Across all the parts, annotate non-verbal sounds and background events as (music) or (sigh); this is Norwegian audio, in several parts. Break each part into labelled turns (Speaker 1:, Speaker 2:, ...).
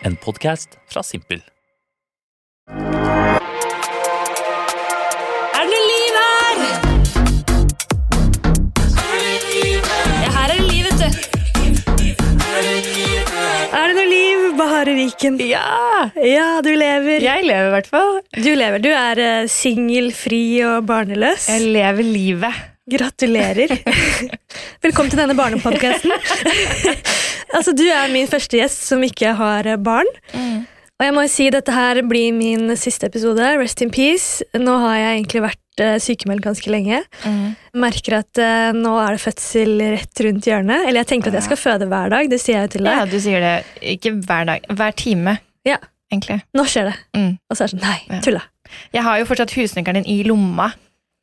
Speaker 1: En podkast fra Simpel.
Speaker 2: Er det noe liv her? Ja, her er det liv, vet du. Er det noe liv, Bahare Viken?
Speaker 3: Ja!
Speaker 2: Ja, du lever.
Speaker 3: Jeg lever i hvert fall.
Speaker 2: Du lever. Du er uh, singel, fri og barneløs.
Speaker 3: Jeg lever livet.
Speaker 2: Gratulerer. (laughs) Velkommen til denne barnepodkasten. (laughs) altså, du er min første gjest som ikke har barn. barn. Og jeg må jo si dette her blir min siste episode. Rest in peace. Nå har jeg egentlig vært uh, sykemeldt ganske lenge. Merker at uh, nå er det fødsel rett rundt hjørnet. Eller jeg tenker at jeg skal føde hver dag. Det sier jeg jo til
Speaker 3: Ja, du sier det ikke hver dag. Hver time,
Speaker 2: Ja.
Speaker 3: egentlig.
Speaker 2: Nå skjer det.
Speaker 3: Mm.
Speaker 2: Og så er det sånn Nei, tulla.
Speaker 3: Jeg har jo fortsatt husnøkkelen din i lomma.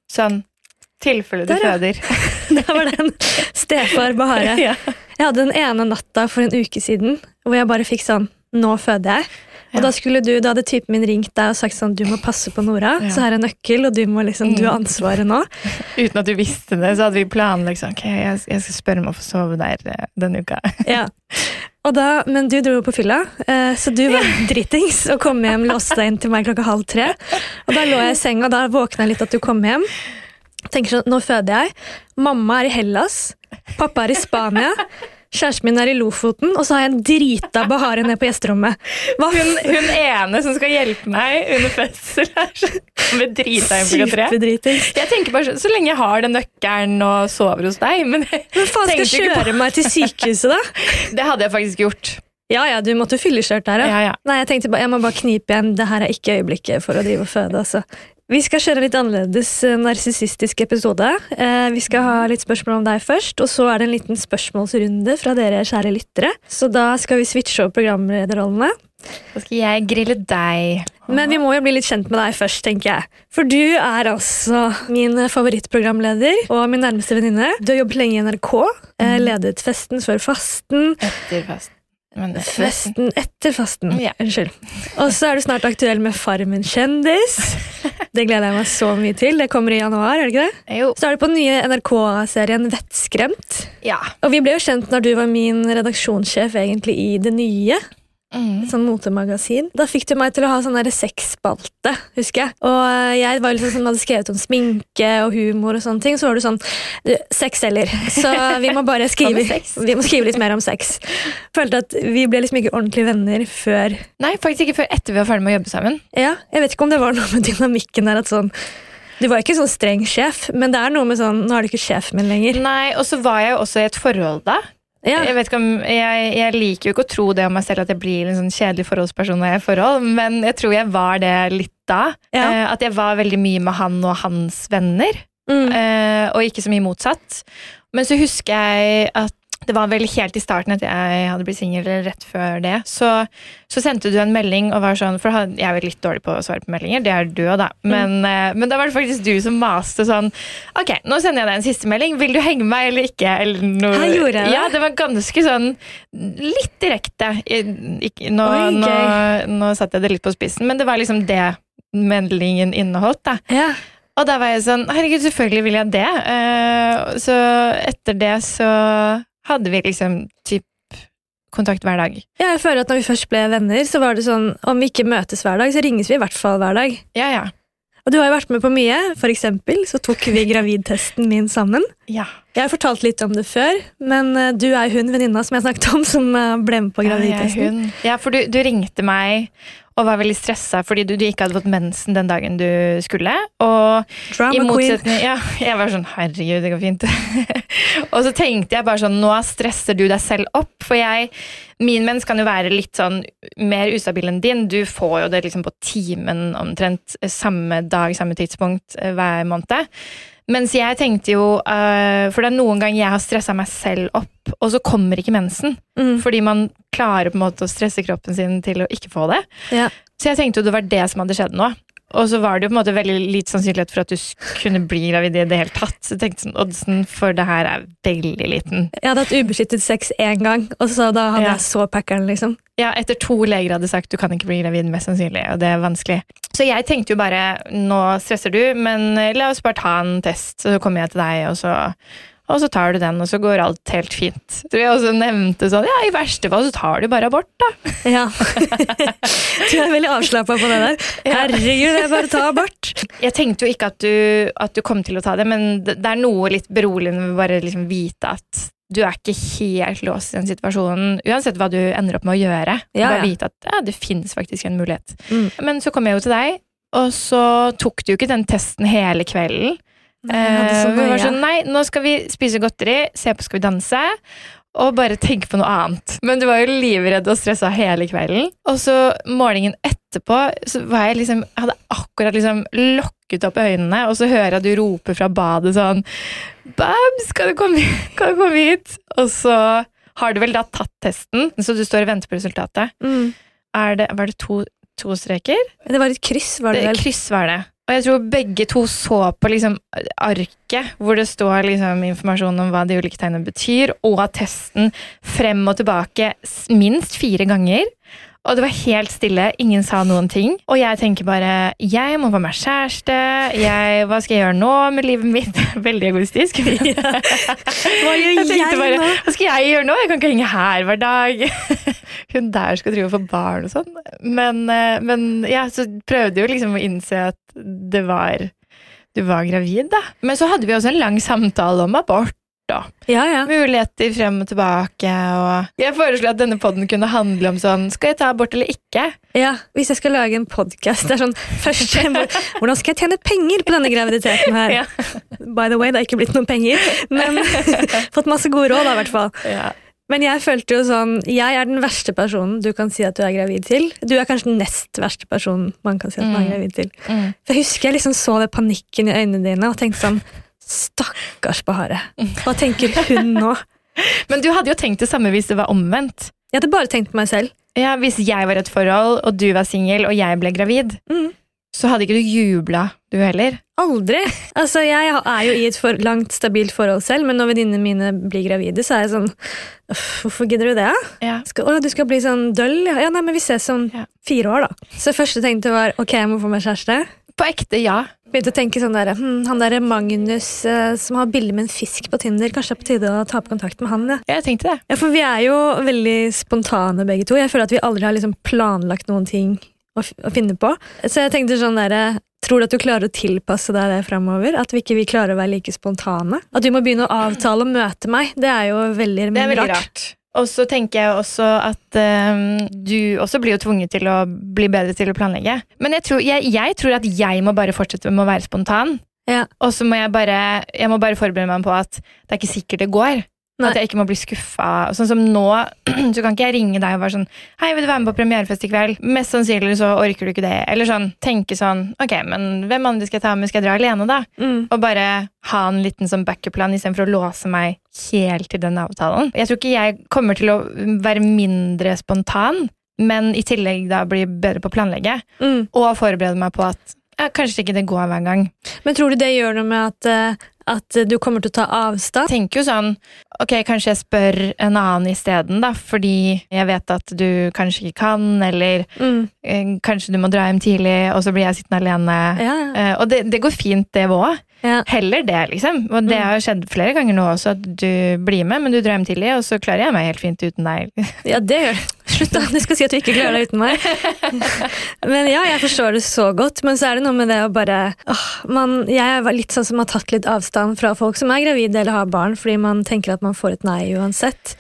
Speaker 3: Sånn tilfelle du
Speaker 2: Der, ja.
Speaker 3: føder. (laughs)
Speaker 2: Da var den stefar Bahare. (laughs)
Speaker 3: Ja.
Speaker 2: Jeg hadde den ene natta for en uke siden hvor jeg bare fikk sånn Nå føder jeg. Og
Speaker 3: Ja.
Speaker 2: da skulle du, da hadde typen min ringt deg og sagt sånn Du må passe på Nora.
Speaker 3: Ja.
Speaker 2: Så her er nøkkel, og du må liksom, du har ansvaret nå. (laughs)
Speaker 3: Uten at du visste det, så hadde vi planlagt sånn, ok, jeg, jeg skal spørre om å få sove der eh, denne uka.
Speaker 2: Ja. Og da, men du dro jo på fylla, eh, så du var dritings og kom hjem, låste deg inn til meg klokka halv tre. Og da lå jeg i senga, og da våkna jeg litt at du kom hjem. Tenker sånn, nå føder jeg. Mamma er i Hellas. Pappa er i Spania. Kjæresten min er i Lofoten, og så har jeg en drita Bahare ned på gjesterommet.
Speaker 3: Hun, hun ene som skal hjelpe meg under fødsel, er sånn med drita.
Speaker 2: Superdritings.
Speaker 3: Jeg tenker bare så, så lenge jeg har den nøkkelen og sover hos deg, men
Speaker 2: men faen skal kjøre meg til sykehuset, da?
Speaker 3: det hadde jeg faktisk gjort.
Speaker 2: Ja, ja, du måtte fyllekjørt der, ja.
Speaker 3: Ja, ja.
Speaker 2: Nei, jeg tenkte bare, jeg må bare knipe igjen. Det her er ikke øyeblikket for å drive og føde. altså. Vi skal kjøre en litt annerledes eh, narsissistisk episode. Eh, vi skal ha litt spørsmål om deg først, og så er det en liten spørsmålsrunde fra dere kjære lyttere. Så da skal vi switche over programlederrollene.
Speaker 3: Så skal jeg grille deg.
Speaker 2: Men vi må jo bli litt kjent med deg først, tenker jeg. For du er altså min favorittprogramleder og min nærmeste venninne. Du har jobbet lenge i NRK, eh, ledet Festen før fasten.
Speaker 3: Etter fast. Men
Speaker 2: Festen etter fasten.
Speaker 3: Ja.
Speaker 2: Unnskyld. Og så er du snart aktuell med Farmen kjendis. Det gleder jeg meg så mye til. Det kommer i januar. er det ikke det?
Speaker 3: Jo.
Speaker 2: Så er du på den nye NRK-serien Vettskremt.
Speaker 3: Ja.
Speaker 2: Og vi ble jo kjent når du var min redaksjonssjef egentlig i Det Nye.
Speaker 3: Mm.
Speaker 2: Et sånn motemagasin. Da fikk du meg til å ha sånn sexspalte, husker jeg. Og eh, jeg var liksom sånn, hadde skrevet om sminke og humor og sånne ting. Så var du sånn du, Sex selger. Så vi må bare skrive, vi må skrive litt mer om sex. Følte at vi ble liksom ikke ordentlige venner før
Speaker 3: Nei, faktisk ikke før etter vi var ferdig med å jobbe sammen.
Speaker 2: Ja, jeg vet ikke om det var noe med dynamikken der at sånn Du var ikke sånn streng sjef, men det er noe med sånn Nå er du ikke sjefen min lenger.
Speaker 3: Nei, Og så var jeg jo også i et forhold da.
Speaker 2: Ja,
Speaker 3: Jeg vet ikke om, jeg, jeg liker jo ikke å tro det om meg selv at jeg blir en sånn kjedelig forholdsperson når jeg er i forhold, men jeg tror jeg var det litt da.
Speaker 2: Ja.
Speaker 3: Eh, at jeg var veldig mye med han og hans venner,
Speaker 2: mm.
Speaker 3: eh, og ikke så mye motsatt. Men så husker jeg at det var vel helt i starten at jeg hadde blitt singel, eller rett før det. Så, så sendte du en melding og var sånn For jeg er jo litt dårlig på å svare på meldinger, det er du òg, da. Men, mm. men da var det faktisk du som maste sånn Ok, nå sender jeg deg en siste melding. Vil du henge med meg eller ikke? Eller noe.
Speaker 2: Her gjorde jeg det.
Speaker 3: Ja, det var ganske sånn litt direkte. Nå,
Speaker 2: Oi,
Speaker 3: nå, nå satte jeg det litt på spissen, men det var liksom det meldingen inneholdt. da.
Speaker 2: ja.
Speaker 3: Og da var jeg sånn Herregud, selvfølgelig vil jeg det. Uh, så etter det så hadde vi liksom typ kontakt hver dag.
Speaker 2: Ja, jeg føler at når vi først ble venner, så var det sånn om vi ikke møtes hver dag, så ringes vi i hvert fall hver dag.
Speaker 3: Ja, ja.
Speaker 2: Og du har jo vært med på mye. For eksempel så tok vi gravidtesten min sammen.
Speaker 3: Ja.
Speaker 2: Jeg har fortalt litt om det før, men eh, du er hun venninna som jeg snakket om, (laughs) som eh, ble med på
Speaker 3: Ja,
Speaker 2: gravidtesten.
Speaker 3: hun. Ja, for du, du ringte meg og var veldig stressa fordi du, du ikke hadde fått mensen den dagen du skulle. Og i
Speaker 2: Drama queen.
Speaker 3: Ja, jeg var sånn herregud, det går fint. (laughs) og så tenkte jeg bare sånn nå stresser du deg selv opp. For jeg Min mens kan jo være litt sånn mer ustabil enn din. Du får jo det liksom på timen omtrent samme dag, samme tidspunkt eh, hver måned. Mens jeg tenkte jo uh, For det er noen ganger jeg har stressa meg selv opp, og så kommer ikke mensen.
Speaker 2: Mm.
Speaker 3: Fordi man klarer på en måte å stresse kroppen sin til å ikke få det.
Speaker 2: Ja.
Speaker 3: Så jeg tenkte jo det var det som hadde skjedd nå. Og så var det jo på en måte veldig lite sannsynlighet for at du kunne bli gravid i det hele tatt. Så jeg tenkte sånn, oddsen for det her er veldig liten.
Speaker 2: Jeg hadde hatt ubeskyttet sex én gang, og så da hadde
Speaker 3: Ja.
Speaker 2: jeg så packeren, liksom.
Speaker 3: Ja, etter to leger hadde sagt du kan ikke bli gravid, mest sannsynlig, og det er vanskelig. Så jeg tenkte jo bare nå stresser du, men eh, la oss bare ta en test, så kommer jeg til deg, og så, Og så tar du den, og så går alt helt fint. Tror jeg også nevnte sånn, ja, i verste fall så tar du bare abort, da.
Speaker 2: Ja. du er veldig avslappa på det der. Herregud, det er bare å ta abort.
Speaker 3: Jeg tenkte jo ikke at du, at du kom til å ta det, men det, er noe litt beroligende med bare liksom vite at du er ikke helt låst i den situasjonen, uansett hva du ender opp med å gjøre.
Speaker 2: Ja,
Speaker 3: bare vite at ja, det finnes faktisk en mulighet.
Speaker 2: Mm.
Speaker 3: Men så kom jeg jo til deg, og så tok du jo ikke den testen hele kvelden. Eh, vi var sånn, nei, nå skal vi spise godteri, se på Skal vi danse, og bare tenke på noe annet. Men du var jo livredd og stressa hele kvelden. Og så morgenen etterpå så var jeg liksom, hadde akkurat liksom lokket opp øynene, og så hører jeg at du roper fra badet sånn Babs, kan du komme, kan du komme hit? Og så har du vel da tatt testen, så du står og venter på resultatet.
Speaker 2: Mm.
Speaker 3: Det, var det to, to streker?
Speaker 2: Det var et kryss, var det
Speaker 3: Det,
Speaker 2: vel?
Speaker 3: kryss var det. Og jeg tror begge to så på liksom arket hvor det står liksom informasjon om hva de ulike tegnene betyr, og testen frem og tilbake minst fire ganger. Og det var helt stille, ingen sa noen ting. Og jeg tenker bare jeg må få meg kjæreste, jeg, hva skal jeg gjøre nå med livet mitt? (laughs) Veldig egoistisk. (laughs)
Speaker 2: Hva gjør
Speaker 3: Jeg
Speaker 2: jeg
Speaker 3: bare,
Speaker 2: nå?
Speaker 3: hva skal jeg gjøre nå? Jeg kan ikke henge her hver dag. (laughs) Hun der skal drive og få barn og sånn. Men, eh, men ja, så prøvde jo liksom å innse at det var Du var gravid, da. Men så hadde vi også en lang samtale om abort. Da.
Speaker 2: Ja, ja.
Speaker 3: Muligheter frem og tilbake. Og jeg foreslo at denne poden kunne handle om sånn Skal jeg ta abort eller ikke?
Speaker 2: Ja, Hvis jeg skal lage en podkast sånn, Hvordan skal jeg tjene penger på denne graviditeten her?
Speaker 3: Ja.
Speaker 2: By the way, det har ikke blitt noen penger, men (laughs) fått masse gode råd, da, i hvert fall.
Speaker 3: Ja.
Speaker 2: Men jeg følte jo sånn Jeg er den verste personen du kan si at du er gravid til. Du er kanskje den nest verste personen man kan si at man er
Speaker 3: Mm.
Speaker 2: gravid til.
Speaker 3: Mm.
Speaker 2: For Jeg husker jeg liksom så det panikken i øynene dine og tenkte sånn Stakkars Bahare. Hva tenker hun nå? (laughs)
Speaker 3: Men du hadde jo tenkt det samme hvis det var omvendt.
Speaker 2: Jeg hadde bare tenkt på meg selv.
Speaker 3: Ja, Hvis jeg var i et forhold, og du var singel, og jeg ble gravid,
Speaker 2: Mm.
Speaker 3: så hadde ikke du jubla, du heller.
Speaker 2: Aldri! Altså, Jeg er jo i et for langt, stabilt forhold selv, men når venninnene mine blir gravide, så er jeg sånn Hvorfor gidder du det?
Speaker 3: Ja.
Speaker 2: Skal, å, du skal bli sånn døll? Ja, nei, men vi ses om
Speaker 3: Ja.
Speaker 2: fire år, da. Så første tenkte var ok, jeg må få meg kjæreste.
Speaker 3: På ekte, ja.
Speaker 2: Begynte å tenke sånn der, hm, Han der Magnus eh, som har bilde med en fisk på Tinder, kanskje det er på tide å ta opp kontakt med han? Ja.
Speaker 3: Jeg tenkte det.
Speaker 2: ja, For vi er jo veldig spontane begge to. Jeg føler at vi aldri har liksom planlagt noen ting å, å finne på. Så jeg tenkte sånn der, Tror du at du klarer å tilpasse deg det framover? At vi ikke vi klarer å være like spontane? At du må begynne å avtale å møte meg? Det er jo veldig,
Speaker 3: Det er veldig rart. Og så tenker jeg også at um, du også blir jo tvunget til å bli bedre til å planlegge. Men jeg tror, jeg, jeg tror at jeg må bare fortsette med å være spontan.
Speaker 2: Ja.
Speaker 3: Og så må jeg bare, jeg må bare forberede meg på at det er ikke sikkert det går.
Speaker 2: Nei.
Speaker 3: At jeg ikke må bli skuffa. Sånn som nå, (clears throat) så kan ikke jeg ringe deg og være sånn Hei, vil du være med på premierefest i kveld? Mest sannsynlig så orker du ikke det. Eller sånn, tenke sånn Ok, men hvem andre skal jeg ta med? Skal jeg dra alene, da?
Speaker 2: Mm.
Speaker 3: Og bare ha en liten sånn backup-plan istedenfor å låse meg helt til den avtalen. Jeg tror ikke jeg kommer til å være mindre spontan, men i tillegg da bli bedre på å planlegge.
Speaker 2: Mm.
Speaker 3: Og forberede meg på at ja, kanskje ikke det går hver gang.
Speaker 2: Men tror du det gjør noe med at, eh, at du kommer til å ta avstand?
Speaker 3: Tenker jo sånn Ok, kanskje jeg spør en annen isteden, da, fordi jeg vet at du kanskje ikke kan, eller
Speaker 2: Mm.
Speaker 3: eh, kanskje du må dra hjem tidlig, og så blir jeg sittende alene.
Speaker 2: Ja.
Speaker 3: Eh, og det, det går fint, det òg.
Speaker 2: Ja.
Speaker 3: Heller det, liksom. Og det
Speaker 2: Mm.
Speaker 3: har skjedd flere ganger nå også, at du blir med, men du drar hjem tidlig, og så klarer jeg meg helt fint uten deg.
Speaker 2: Ja, det gjør. Slutt, da. Du skal si at du ikke klarer deg uten meg. Men ja, jeg forstår det så godt, men så er det noe med det å bare åh, man, Jeg er litt sånn som har tatt litt avstand fra folk som er gravide eller har barn, fordi man tenker at man får et nei uansett.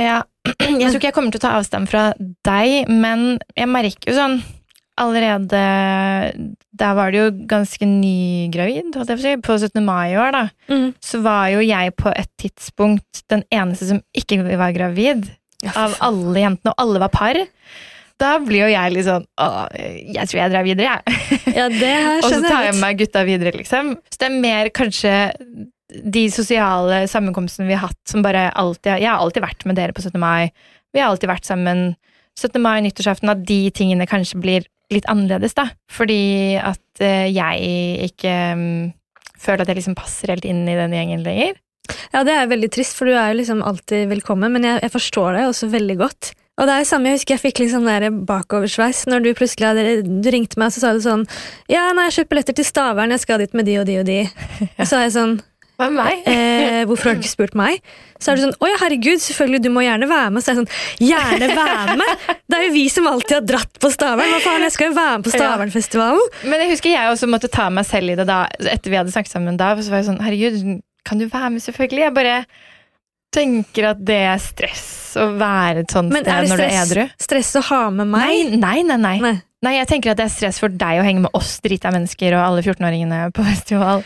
Speaker 3: Ja, jeg tror ikke jeg kommer til å ta avstand fra deg, men jeg merker jo sånn Allerede Der var det jo ganske nygravid, holdt jeg på å si, på 17. mai i år, da.
Speaker 2: Mm.
Speaker 3: Så var jo jeg på et tidspunkt den eneste som ikke var gravid. Av alle jentene, og alle var par. Da blir jo jeg litt sånn Å, jeg tror jeg drar videre, jeg.
Speaker 2: Ja, det (laughs)
Speaker 3: Og så tar
Speaker 2: jeg
Speaker 3: med meg gutta videre, liksom. Så det er mer kanskje de sosiale sammenkomstene vi har hatt som bare alltid Jeg har alltid vært med dere på 17. mai. Vi har alltid vært sammen 17. mai, nyttårsaften, at de tingene kanskje blir litt annerledes, da. Fordi at eh, jeg ikke mm, føler at jeg liksom passer helt inn i den gjengen lenger.
Speaker 2: Ja, det er veldig trist, for du er jo liksom alltid velkommen, men jeg, jeg forstår deg også veldig godt. Og det er jo samme, Jeg husker jeg fikk litt sånn der bakoversveis når du plutselig hadde, du ringte meg og så sa du sånn Ja, nei, jeg kjøper billetter til Stavern, jeg skal dit med de og de og de. (laughs) Og så er jeg sånn
Speaker 3: Hva med meg?
Speaker 2: Eh, hvorfor har du ikke spurt meg? Så er du sånn Å ja, herregud, selvfølgelig, du må gjerne være med. Så er jeg sånn Gjerne være med! Det er jo vi som alltid har dratt på Stavern. Hva faen, jeg skal jo være med på Stavernfestivalen.
Speaker 3: Men jeg husker jeg også måtte ta meg selv i det da, etter vi hadde snakket sammen da. Så var jeg sånn, herregud, kan du være med, selvfølgelig? Jeg bare tenker at det er stress å være et sånt
Speaker 2: Men
Speaker 3: sted
Speaker 2: er
Speaker 3: når du er
Speaker 2: stress,
Speaker 3: det
Speaker 2: stress å ha med meg?
Speaker 3: Nei, nei, nei, nei.
Speaker 2: Nei.
Speaker 3: Jeg tenker at det er stress for deg å henge med oss drita mennesker og alle 14-åringene på festival.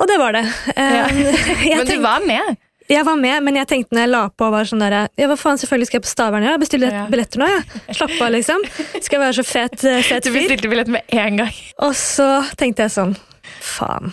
Speaker 2: Og det var det. Eh,
Speaker 3: Ja. (laughs)
Speaker 2: jeg,
Speaker 3: Men du var med.
Speaker 2: jeg var med, men jeg tenkte når jeg la på, var sånn der, ja, hva faen, selvfølgelig skal jeg på Stavern. Ja, jeg bestiller
Speaker 3: Ja.
Speaker 2: billetter nå, ja. Slapp av, liksom. Skal jeg være så fet, (laughs) fet fyr?
Speaker 3: Du bestilte billett med en gang.
Speaker 2: Og så tenkte jeg sånn, faen.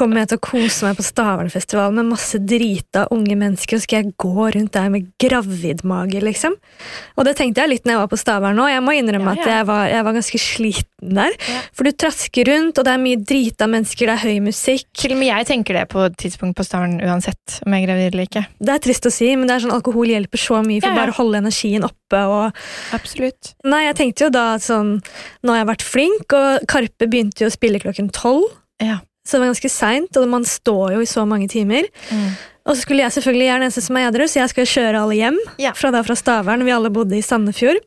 Speaker 2: Kommer jeg til å kose meg på Stavernfestivalen med masse drita unge mennesker, og skal jeg gå rundt der med gravidmage, liksom? Og det tenkte jeg litt når jeg var på Stavern nå. Jeg må innrømme
Speaker 3: Ja, ja.
Speaker 2: at jeg var, jeg var ganske sliten der. For du trasker rundt, og det er mye drita mennesker, det er høy musikk.
Speaker 3: Til og med jeg tenker det på et tidspunkt på Stavern uansett om jeg er gravid eller ikke.
Speaker 2: Det er trist å si, men det er sånn alkohol hjelper så mye for
Speaker 3: Ja, ja.
Speaker 2: bare å holde energien oppe. og
Speaker 3: Absolutt.
Speaker 2: Nei, jeg tenkte jo da at sånn Nå har jeg vært flink, og Karpe begynte jo å spille klokken tolv.
Speaker 3: Ja.
Speaker 2: Så det var ganske seint, og man står jo i så mange timer.
Speaker 3: Mm.
Speaker 2: Og så skulle jeg selvfølgelig gjøre den eneste som er edru, så jeg skal kjøre alle hjem.
Speaker 3: Ja.
Speaker 2: Fra da fra Stavern, vi alle bodde i Sandefjord.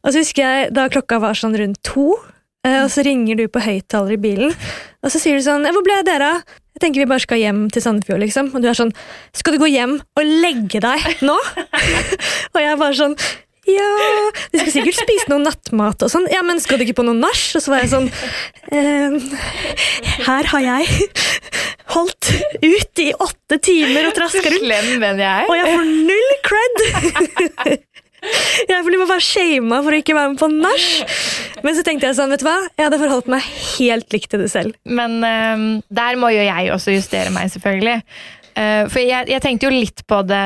Speaker 2: Og så husker jeg da klokka var sånn rundt to, eh, og så ringer du på høyttaler i bilen, og så sier du sånn «Eh, 'Hvor ble dere av?' Jeg tenker vi bare skal hjem til Sandefjord, liksom. Og du er sånn 'Skal du gå hjem og legge deg nå?' (laughs) (laughs) og jeg er bare sånn ja, du skal sikkert spise noe nattmat og sånn. Ja, men skal du ikke på noe nach? Og så var jeg sånn ehm, Her har jeg holdt ut i åtte timer og traska rundt,
Speaker 3: Slem venn jeg
Speaker 2: og jeg får null cred! Jeg må bare shama for å ikke være med på nach. Men så tenkte jeg sånn, vet du hva? Jeg hadde forholdt meg helt likt til det selv.
Speaker 3: Men um, der må jo jeg også justere meg, selvfølgelig. Uh, for jeg, jeg tenkte jo litt på det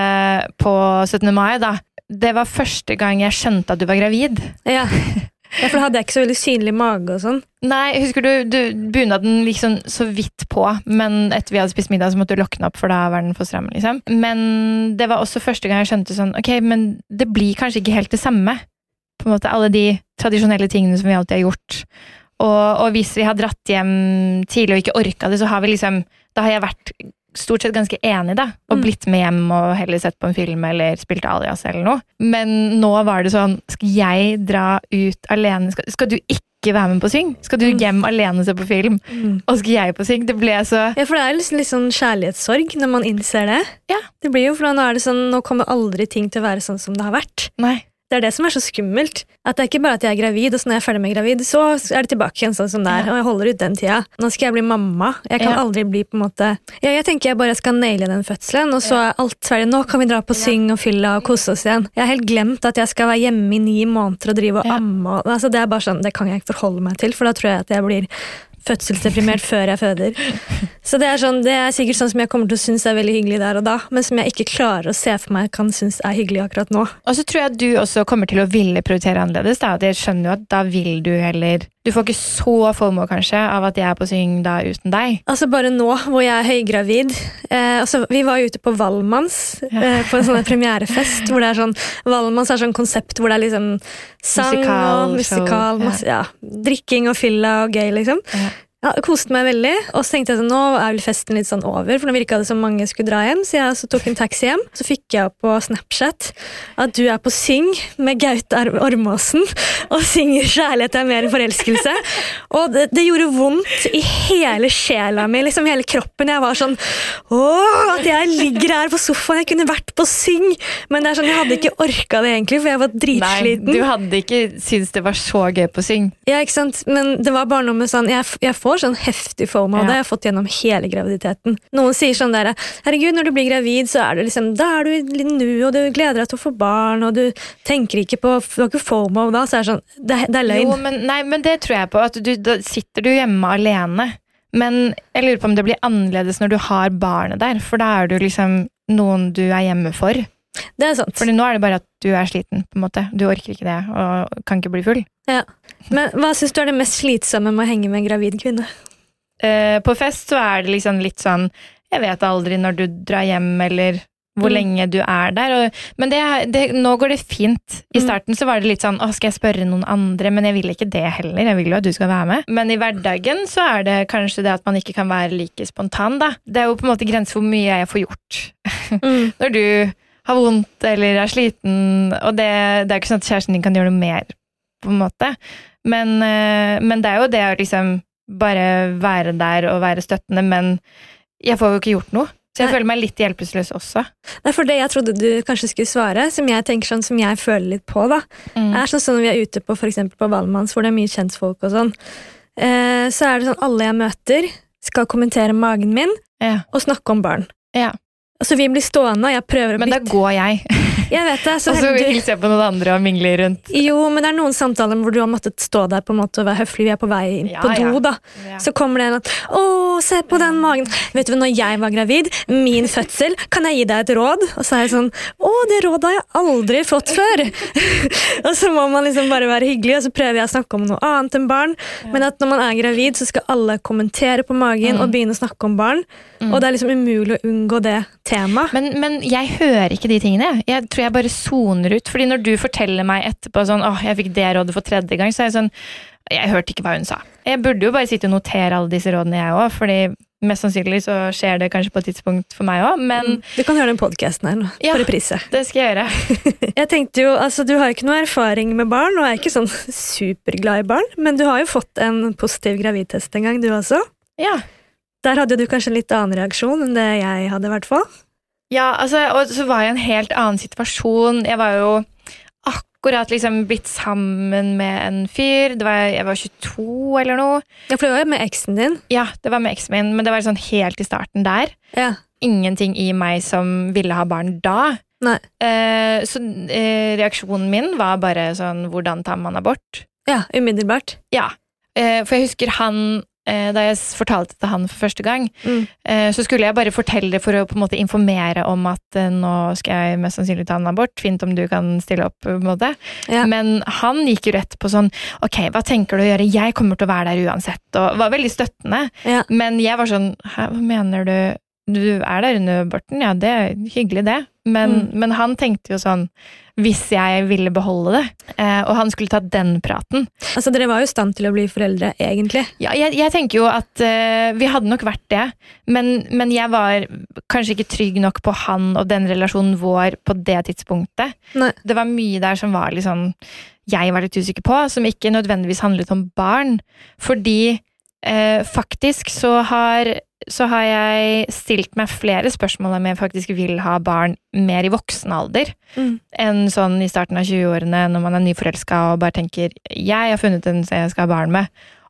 Speaker 3: på 17. mai, da. Det var første gang jeg skjønte at du var gravid.
Speaker 2: Ja. ja, For da hadde jeg ikke så veldig synlig mage og sånn.
Speaker 3: Nei, husker du, du bunaden liksom så vidt på, men etter vi hadde spist middag, så måtte du lokke den opp, for da var den for stram. liksom. Men det var også første gang jeg skjønte sånn, ok, men det blir kanskje ikke helt det samme. På en måte Alle de tradisjonelle tingene som vi alltid har gjort. Og, og hvis vi har dratt hjem tidlig og ikke orka det, så har vi liksom Da har jeg vært stort sett ganske enig, da. Og
Speaker 2: Mm.
Speaker 3: blitt med hjem og heller sett på en film eller spilt alias eller noe. Men nå var det sånn Skal jeg dra ut alene? Skal, skal du ikke være med på Syng? Skal du
Speaker 2: Mm.
Speaker 3: hjem alene og se på film? Og skal jeg på Syng? Det ble så
Speaker 2: Ja, For det er liksom litt sånn kjærlighetssorg når man innser det.
Speaker 3: Ja.
Speaker 2: Det blir jo, for Nå er det sånn, nå kommer aldri ting til å være sånn som det har vært.
Speaker 3: Nei.
Speaker 2: Det er det som er så skummelt. At det er ikke bare at jeg er gravid, og så når jeg er ferdig med gravid, så er det tilbake igjen sånn som det er. Og jeg holder ut den tida. Nå skal jeg bli mamma. Jeg kan
Speaker 3: Ja.
Speaker 2: aldri bli på en måte ja, Jeg tenker jeg bare skal naile den fødselen, og så er alt ferdig. Nå kan vi dra på syng og fylla og kose oss igjen. Jeg har helt glemt at jeg skal være hjemme i ni måneder og drive og amme. Altså, det er bare sånn, det kan jeg ikke forholde meg til, for da tror jeg at jeg blir fødselsdeprimert før jeg føder. Så det er, sånn, det er sikkert sånn som jeg kommer til å synes er veldig hyggelig der og da, men som jeg ikke klarer å se for meg kan synes er hyggelig akkurat nå.
Speaker 3: Og så tror jeg du også kommer til å ville prioritere annerledes. Da. Jeg skjønner jo at da vil du heller Du får ikke så fomo kanskje av at jeg er på syng da uten deg.
Speaker 2: Altså Bare nå hvor jeg er høygravid eh, altså Vi var ute på Valmanns eh, på en sånn premierefest. hvor det er sånn Valmanns er sånn konsept hvor det er liksom sang
Speaker 3: Musikal,
Speaker 2: og musikal,
Speaker 3: show, ja.
Speaker 2: masse, ja. drikking og fylla og gøy, liksom.
Speaker 3: Ja.
Speaker 2: Jeg koste meg veldig, og så tenkte jeg sånn, nå er vel festen litt sånn over, for nå virka det som mange skulle dra hjem, så jeg så tok en taxi hjem. Så fikk jeg opp på Snapchat at du er på Syng med Gaute Ormåsen og synger 'Kjærlighet er mer enn forelskelse'. Og det, det gjorde vondt i hele sjela mi, liksom hele kroppen. Jeg var sånn Åh, at jeg ligger her på sofaen, jeg kunne vært på Syng! Men det er sånn, jeg hadde ikke orka det egentlig, for jeg var dritsliten.
Speaker 3: Nei, du hadde ikke syntes det var så gøy på syng.
Speaker 2: Ja, ikke sant? Men det var bare noe med sånn Jeg, jeg får sånn heftig fomo,
Speaker 3: av
Speaker 2: det har jeg fått gjennom hele graviditeten. Noen sier sånn der Herregud, når du blir gravid, så er du liksom Da er du i nu, og du gleder deg til å få barn, og du tenker ikke på Du har ikke fomo da, så er det sånn Det, det er løgn.
Speaker 3: Jo, men, nei, men det tror jeg på. At du, da sitter du hjemme alene. Men jeg lurer på om det blir annerledes når du har barnet der, for da er du liksom noen du er hjemme for.
Speaker 2: Det er sant.
Speaker 3: Fordi nå er det bare at du er sliten, på en måte. Du orker ikke det, og kan ikke bli full.
Speaker 2: Ja. Men hva syns du er det mest slitsomme med å henge med en gravid kvinne?
Speaker 3: Eh, på fest så er det liksom litt sånn Jeg vet aldri når du drar hjem, eller hvor
Speaker 2: Mm.
Speaker 3: lenge du er der. Og, men det, det, nå går det fint. I
Speaker 2: Mm.
Speaker 3: starten så var det litt sånn Å, skal jeg spørre noen andre? Men jeg vil ikke det heller. Jeg vil jo at du skal være med. Men i hverdagen så er det kanskje det at man ikke kan være like spontan, da. Det er jo på en måte grenser for hvor mye jeg får gjort. (laughs)
Speaker 2: Mm.
Speaker 3: Når du har vondt eller er sliten, og det, det er ikke sånn at kjæresten din kan gjøre noe mer, på en måte. Men, eh, men det er jo det å liksom bare være der og være støttende, men jeg får jo ikke gjort noe. Så jeg
Speaker 2: Nei.
Speaker 3: føler meg litt hjelpeløs også.
Speaker 2: Er for det jeg trodde du kanskje skulle svare, som jeg tenker sånn som jeg føler litt på. da.
Speaker 3: Mm.
Speaker 2: er sånn, sånn når vi er ute på eksempel på Valmanns, hvor det er mye kjentfolk og sånn, eh, så er det sånn alle jeg møter, skal kommentere magen min
Speaker 3: Ja.
Speaker 2: og snakke om barn.
Speaker 3: Ja.
Speaker 2: Altså, vi blir stående, og jeg prøver å
Speaker 3: Men da går jeg,
Speaker 2: Jeg vet det, så
Speaker 3: og så hilser jeg på noen andre og mingler rundt.
Speaker 2: Jo, men det er noen samtaler hvor du har måttet stå der på en måte og være høflig. Vi er på vei inn
Speaker 3: Ja,
Speaker 2: på do,
Speaker 3: ja.
Speaker 2: da. Så kommer det en at 'Å, se på den magen'. Vet du, når jeg var gravid, min fødsel, kan jeg gi deg et råd? Og så er jeg sånn 'Å, det rådet har jeg aldri fått før'. (laughs) og så må man liksom bare være hyggelig, og så prøver jeg å snakke om noe annet enn barn. Men at når man er gravid, så skal alle kommentere på magen og begynne å snakke om barn. Og det er liksom umulig å unngå det temaet.
Speaker 3: Men, men jeg hører ikke de tingene. Jeg tror jeg bare soner ut. Fordi når du forteller meg etterpå sånn, åh, jeg fikk det rådet for tredje gang, så er jeg sånn Jeg hørte ikke hva hun sa. Jeg burde jo bare sitte og notere alle disse rådene, jeg òg. Fordi mest sannsynlig så skjer det kanskje på et tidspunkt for meg òg. Men
Speaker 2: Du kan høre den podkasten her nå,
Speaker 3: Ja.
Speaker 2: på reprise.
Speaker 3: det skal jeg gjøre. (laughs) (laughs)
Speaker 2: Jeg tenkte jo, altså Du har jo ikke noe erfaring med barn, og er ikke sånn superglad i barn, men du har jo fått en positiv gravidtest en gang, du også.
Speaker 3: Ja.
Speaker 2: Der hadde du kanskje en litt annen reaksjon enn det jeg hadde, i hvert fall.
Speaker 3: Ja, altså, og så var jeg i en helt annen situasjon. Jeg var jo akkurat liksom blitt sammen med en fyr. Det var, jeg var 22 eller noe.
Speaker 2: Ja, For det var jo med eksen din.
Speaker 3: Ja, det var med eksen min, men det var sånn helt i starten der.
Speaker 2: Ja.
Speaker 3: Ingenting i meg som ville ha barn da.
Speaker 2: Nei.
Speaker 3: Eh, så eh, reaksjonen min var bare sånn Hvordan tar man abort?
Speaker 2: Ja, umiddelbart.
Speaker 3: Ja. Eh, for jeg husker han Da jeg fortalte det til han for første gang,
Speaker 2: Mm.
Speaker 3: eh, så skulle jeg bare fortelle det for å på en måte informere om at eh, nå skal jeg mest sannsynlig ta en abort. Fint om du kan stille opp, på en måte.
Speaker 2: Ja.
Speaker 3: Men han gikk jo rett på sånn Ok, hva tenker du å gjøre? Jeg kommer til å være der uansett. Og var veldig støttende.
Speaker 2: Ja.
Speaker 3: Men jeg var sånn Hæ, hva mener du? Du er der under barten, Ja, det er hyggelig, det. Men,
Speaker 2: Mm.
Speaker 3: men han tenkte jo sånn Hvis jeg ville beholde det, eh, og han skulle ta den praten
Speaker 2: Altså, Dere var jo i stand til å bli foreldre, egentlig.
Speaker 3: Ja, jeg, jeg tenker jo at eh, vi hadde nok vært det, men, men jeg var kanskje ikke trygg nok på han og den relasjonen vår på det tidspunktet.
Speaker 2: Nei.
Speaker 3: Det var mye der som var litt sånn jeg var litt usikker på, som ikke nødvendigvis handlet om barn. Fordi eh, faktisk så har, så har jeg stilt meg flere spørsmål om jeg faktisk vil ha barn mer i voksen alder
Speaker 2: Mm.
Speaker 3: enn sånn i starten av 20-årene når man er nyforelska og bare tenker 'jeg har funnet en jeg skal ha barn med'.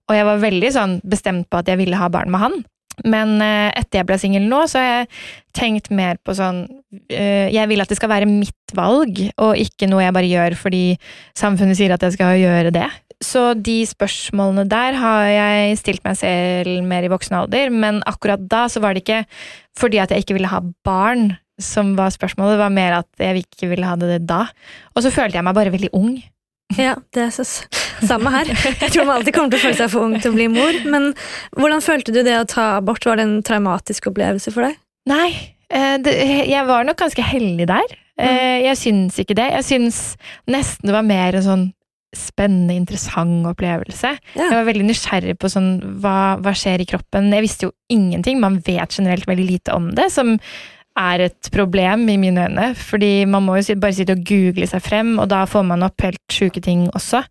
Speaker 3: Og jeg var veldig sånn bestemt på at jeg ville ha barn med han. Men eh, etter jeg ble singel nå, så har jeg tenkt mer på sånn eh, Jeg vil at det skal være mitt valg, og ikke noe jeg bare gjør fordi samfunnet sier at jeg skal gjøre det. Så de spørsmålene der har jeg stilt meg selv mer i voksen alder, men akkurat da så var det ikke fordi at jeg ikke ville ha barn som var spørsmålet, det var mer at jeg ikke ville ha det da. Og så følte jeg meg bare veldig ung.
Speaker 2: Ja, det er så, samme her. Jeg tror man alltid kommer til å føle seg for ung til å bli mor. Men hvordan følte du det å ta abort? Var det en traumatisk opplevelse for deg?
Speaker 3: Nei, eh, jeg var nok ganske heldig der. Eh, Jeg syns ikke det. Jeg syns nesten det var mer en sånn spennende, interessant opplevelse.
Speaker 2: Ja.
Speaker 3: Jeg var veldig nysgjerrig på sånn, hva, hva skjer i kroppen. Jeg visste jo ingenting. Man vet generelt veldig lite om det, som er et problem i mine øyne. Fordi man må jo bare sitte og google seg frem, og da får man opp helt sjuke ting også.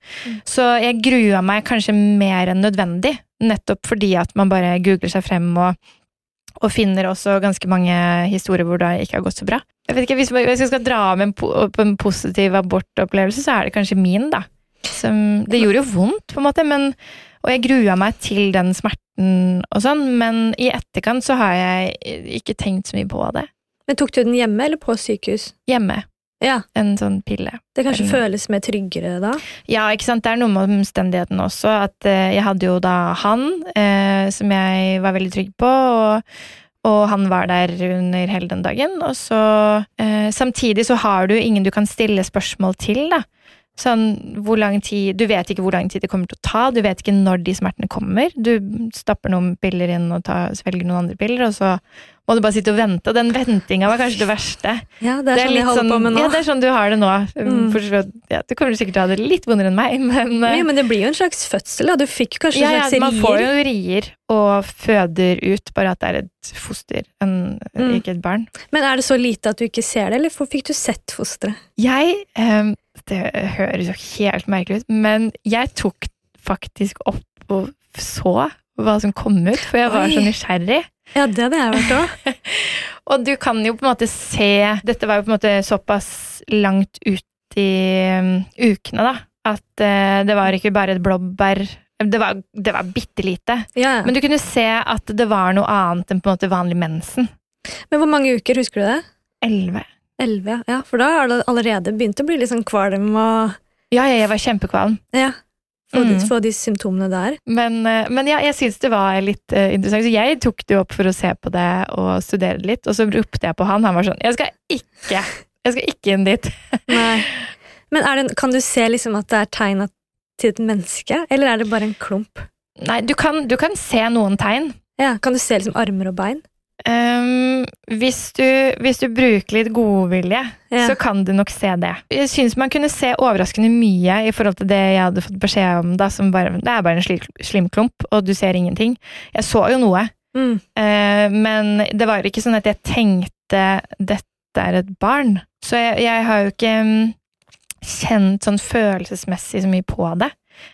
Speaker 3: Så jeg grua meg kanskje mer enn nødvendig, nettopp fordi at man bare googler seg frem og, og finner også ganske mange historier hvor det ikke har gått så bra. Jeg vet ikke, Hvis jeg skal dra med en, po en positiv abortopplevelse, så er det kanskje min, da. Som, det gjorde jo vondt, på en måte, men, og jeg grua meg til den smerten og sånn, men i etterkant så har jeg ikke tenkt så mye på det.
Speaker 2: Men Tok du den hjemme eller på sykehus?
Speaker 3: Hjemme.
Speaker 2: Ja,
Speaker 3: En sånn pille.
Speaker 2: Det kanskje
Speaker 3: Eller-
Speaker 2: føles mer tryggere da?
Speaker 3: Ja, ikke sant. Det er noe med omstendigheten også. At eh, jeg hadde jo da han, eh, som jeg var veldig trygg på, og, og han var der under hele den dagen. Og så eh, Samtidig så har du ingen du kan stille spørsmål til, da. Sånn, hvor lang tid Du vet ikke hvor lang tid det kommer til å ta, du vet ikke når de smertene kommer. Du stapper noen piller inn og tar, svelger noen andre piller, og så må du bare sitte og vente. Og den ventinga var kanskje det verste.
Speaker 2: Ja, det er, sånn jeg holder på med nå.
Speaker 3: Ja, det er sånn du har det nå.
Speaker 2: Mm.
Speaker 3: For, ja, du kommer sikkert til å ha det litt vondere enn meg, (laughs) men uh,
Speaker 2: Ja, men det blir jo en slags fødsel, da. Du fikk kanskje
Speaker 3: ja,
Speaker 2: en
Speaker 3: ja, man får jo rier og føder ut, bare at det er et foster, en,
Speaker 2: Mm.
Speaker 3: ikke et barn.
Speaker 2: Men er det så lite at du ikke ser det, eller fikk du sett fosteret?
Speaker 3: Jeg eh, Det høres jo helt merkelig ut, men jeg tok faktisk opp og så hva som kom ut, for jeg var
Speaker 2: Oi.
Speaker 3: så nysgjerrig.
Speaker 2: Ja, det hadde jeg vært òg. (laughs)
Speaker 3: Og du kan jo på en måte se Dette var jo på en måte såpass langt ut i um, ukene, da. At uh, det var ikke bare et blåbær. Det var, det var bitte lite.
Speaker 2: Ja.
Speaker 3: Men du kunne se at det var noe annet enn på en måte vanlig mensen.
Speaker 2: Men hvor mange uker, husker du det?
Speaker 3: Elleve.
Speaker 2: Elleve, ja. For da har det allerede begynt å bli litt sånn kvalm og
Speaker 3: Ja, ja, jeg var kjempekvalm.
Speaker 2: Ja. Få, de,
Speaker 3: Mm.
Speaker 2: få de symptomene der.
Speaker 3: Men, eh, men ja, jeg syns det var litt uh, interessant. Så jeg tok det opp for å se på det og studere det litt, og så ropte jeg på han. Han var sånn Jeg skal ikke! Jeg skal ikke inn dit. (laughs)
Speaker 2: Nei. (laughs) Men det, kan du se liksom at det er tegn til et menneske, eller er det bare en klump?
Speaker 3: Nei, du kan, du kan se noen tegn.
Speaker 2: Ja, Kan du se liksom armer og bein?
Speaker 3: Ehm, hvis, du, hvis du bruker litt godvilje,
Speaker 2: Ja.
Speaker 3: så kan du nok se det. Jeg syns man kunne se overraskende mye i forhold til det jeg hadde fått beskjed om. Da, som bare, det er bare en slim, slimklump, og du ser ingenting. Jeg så jo noe,
Speaker 2: Mm.
Speaker 3: uh, men det var ikke sånn at jeg tenkte dette er et barn. Så jeg, jeg har jo ikke um, kjent sånn følelsesmessig så mye på det.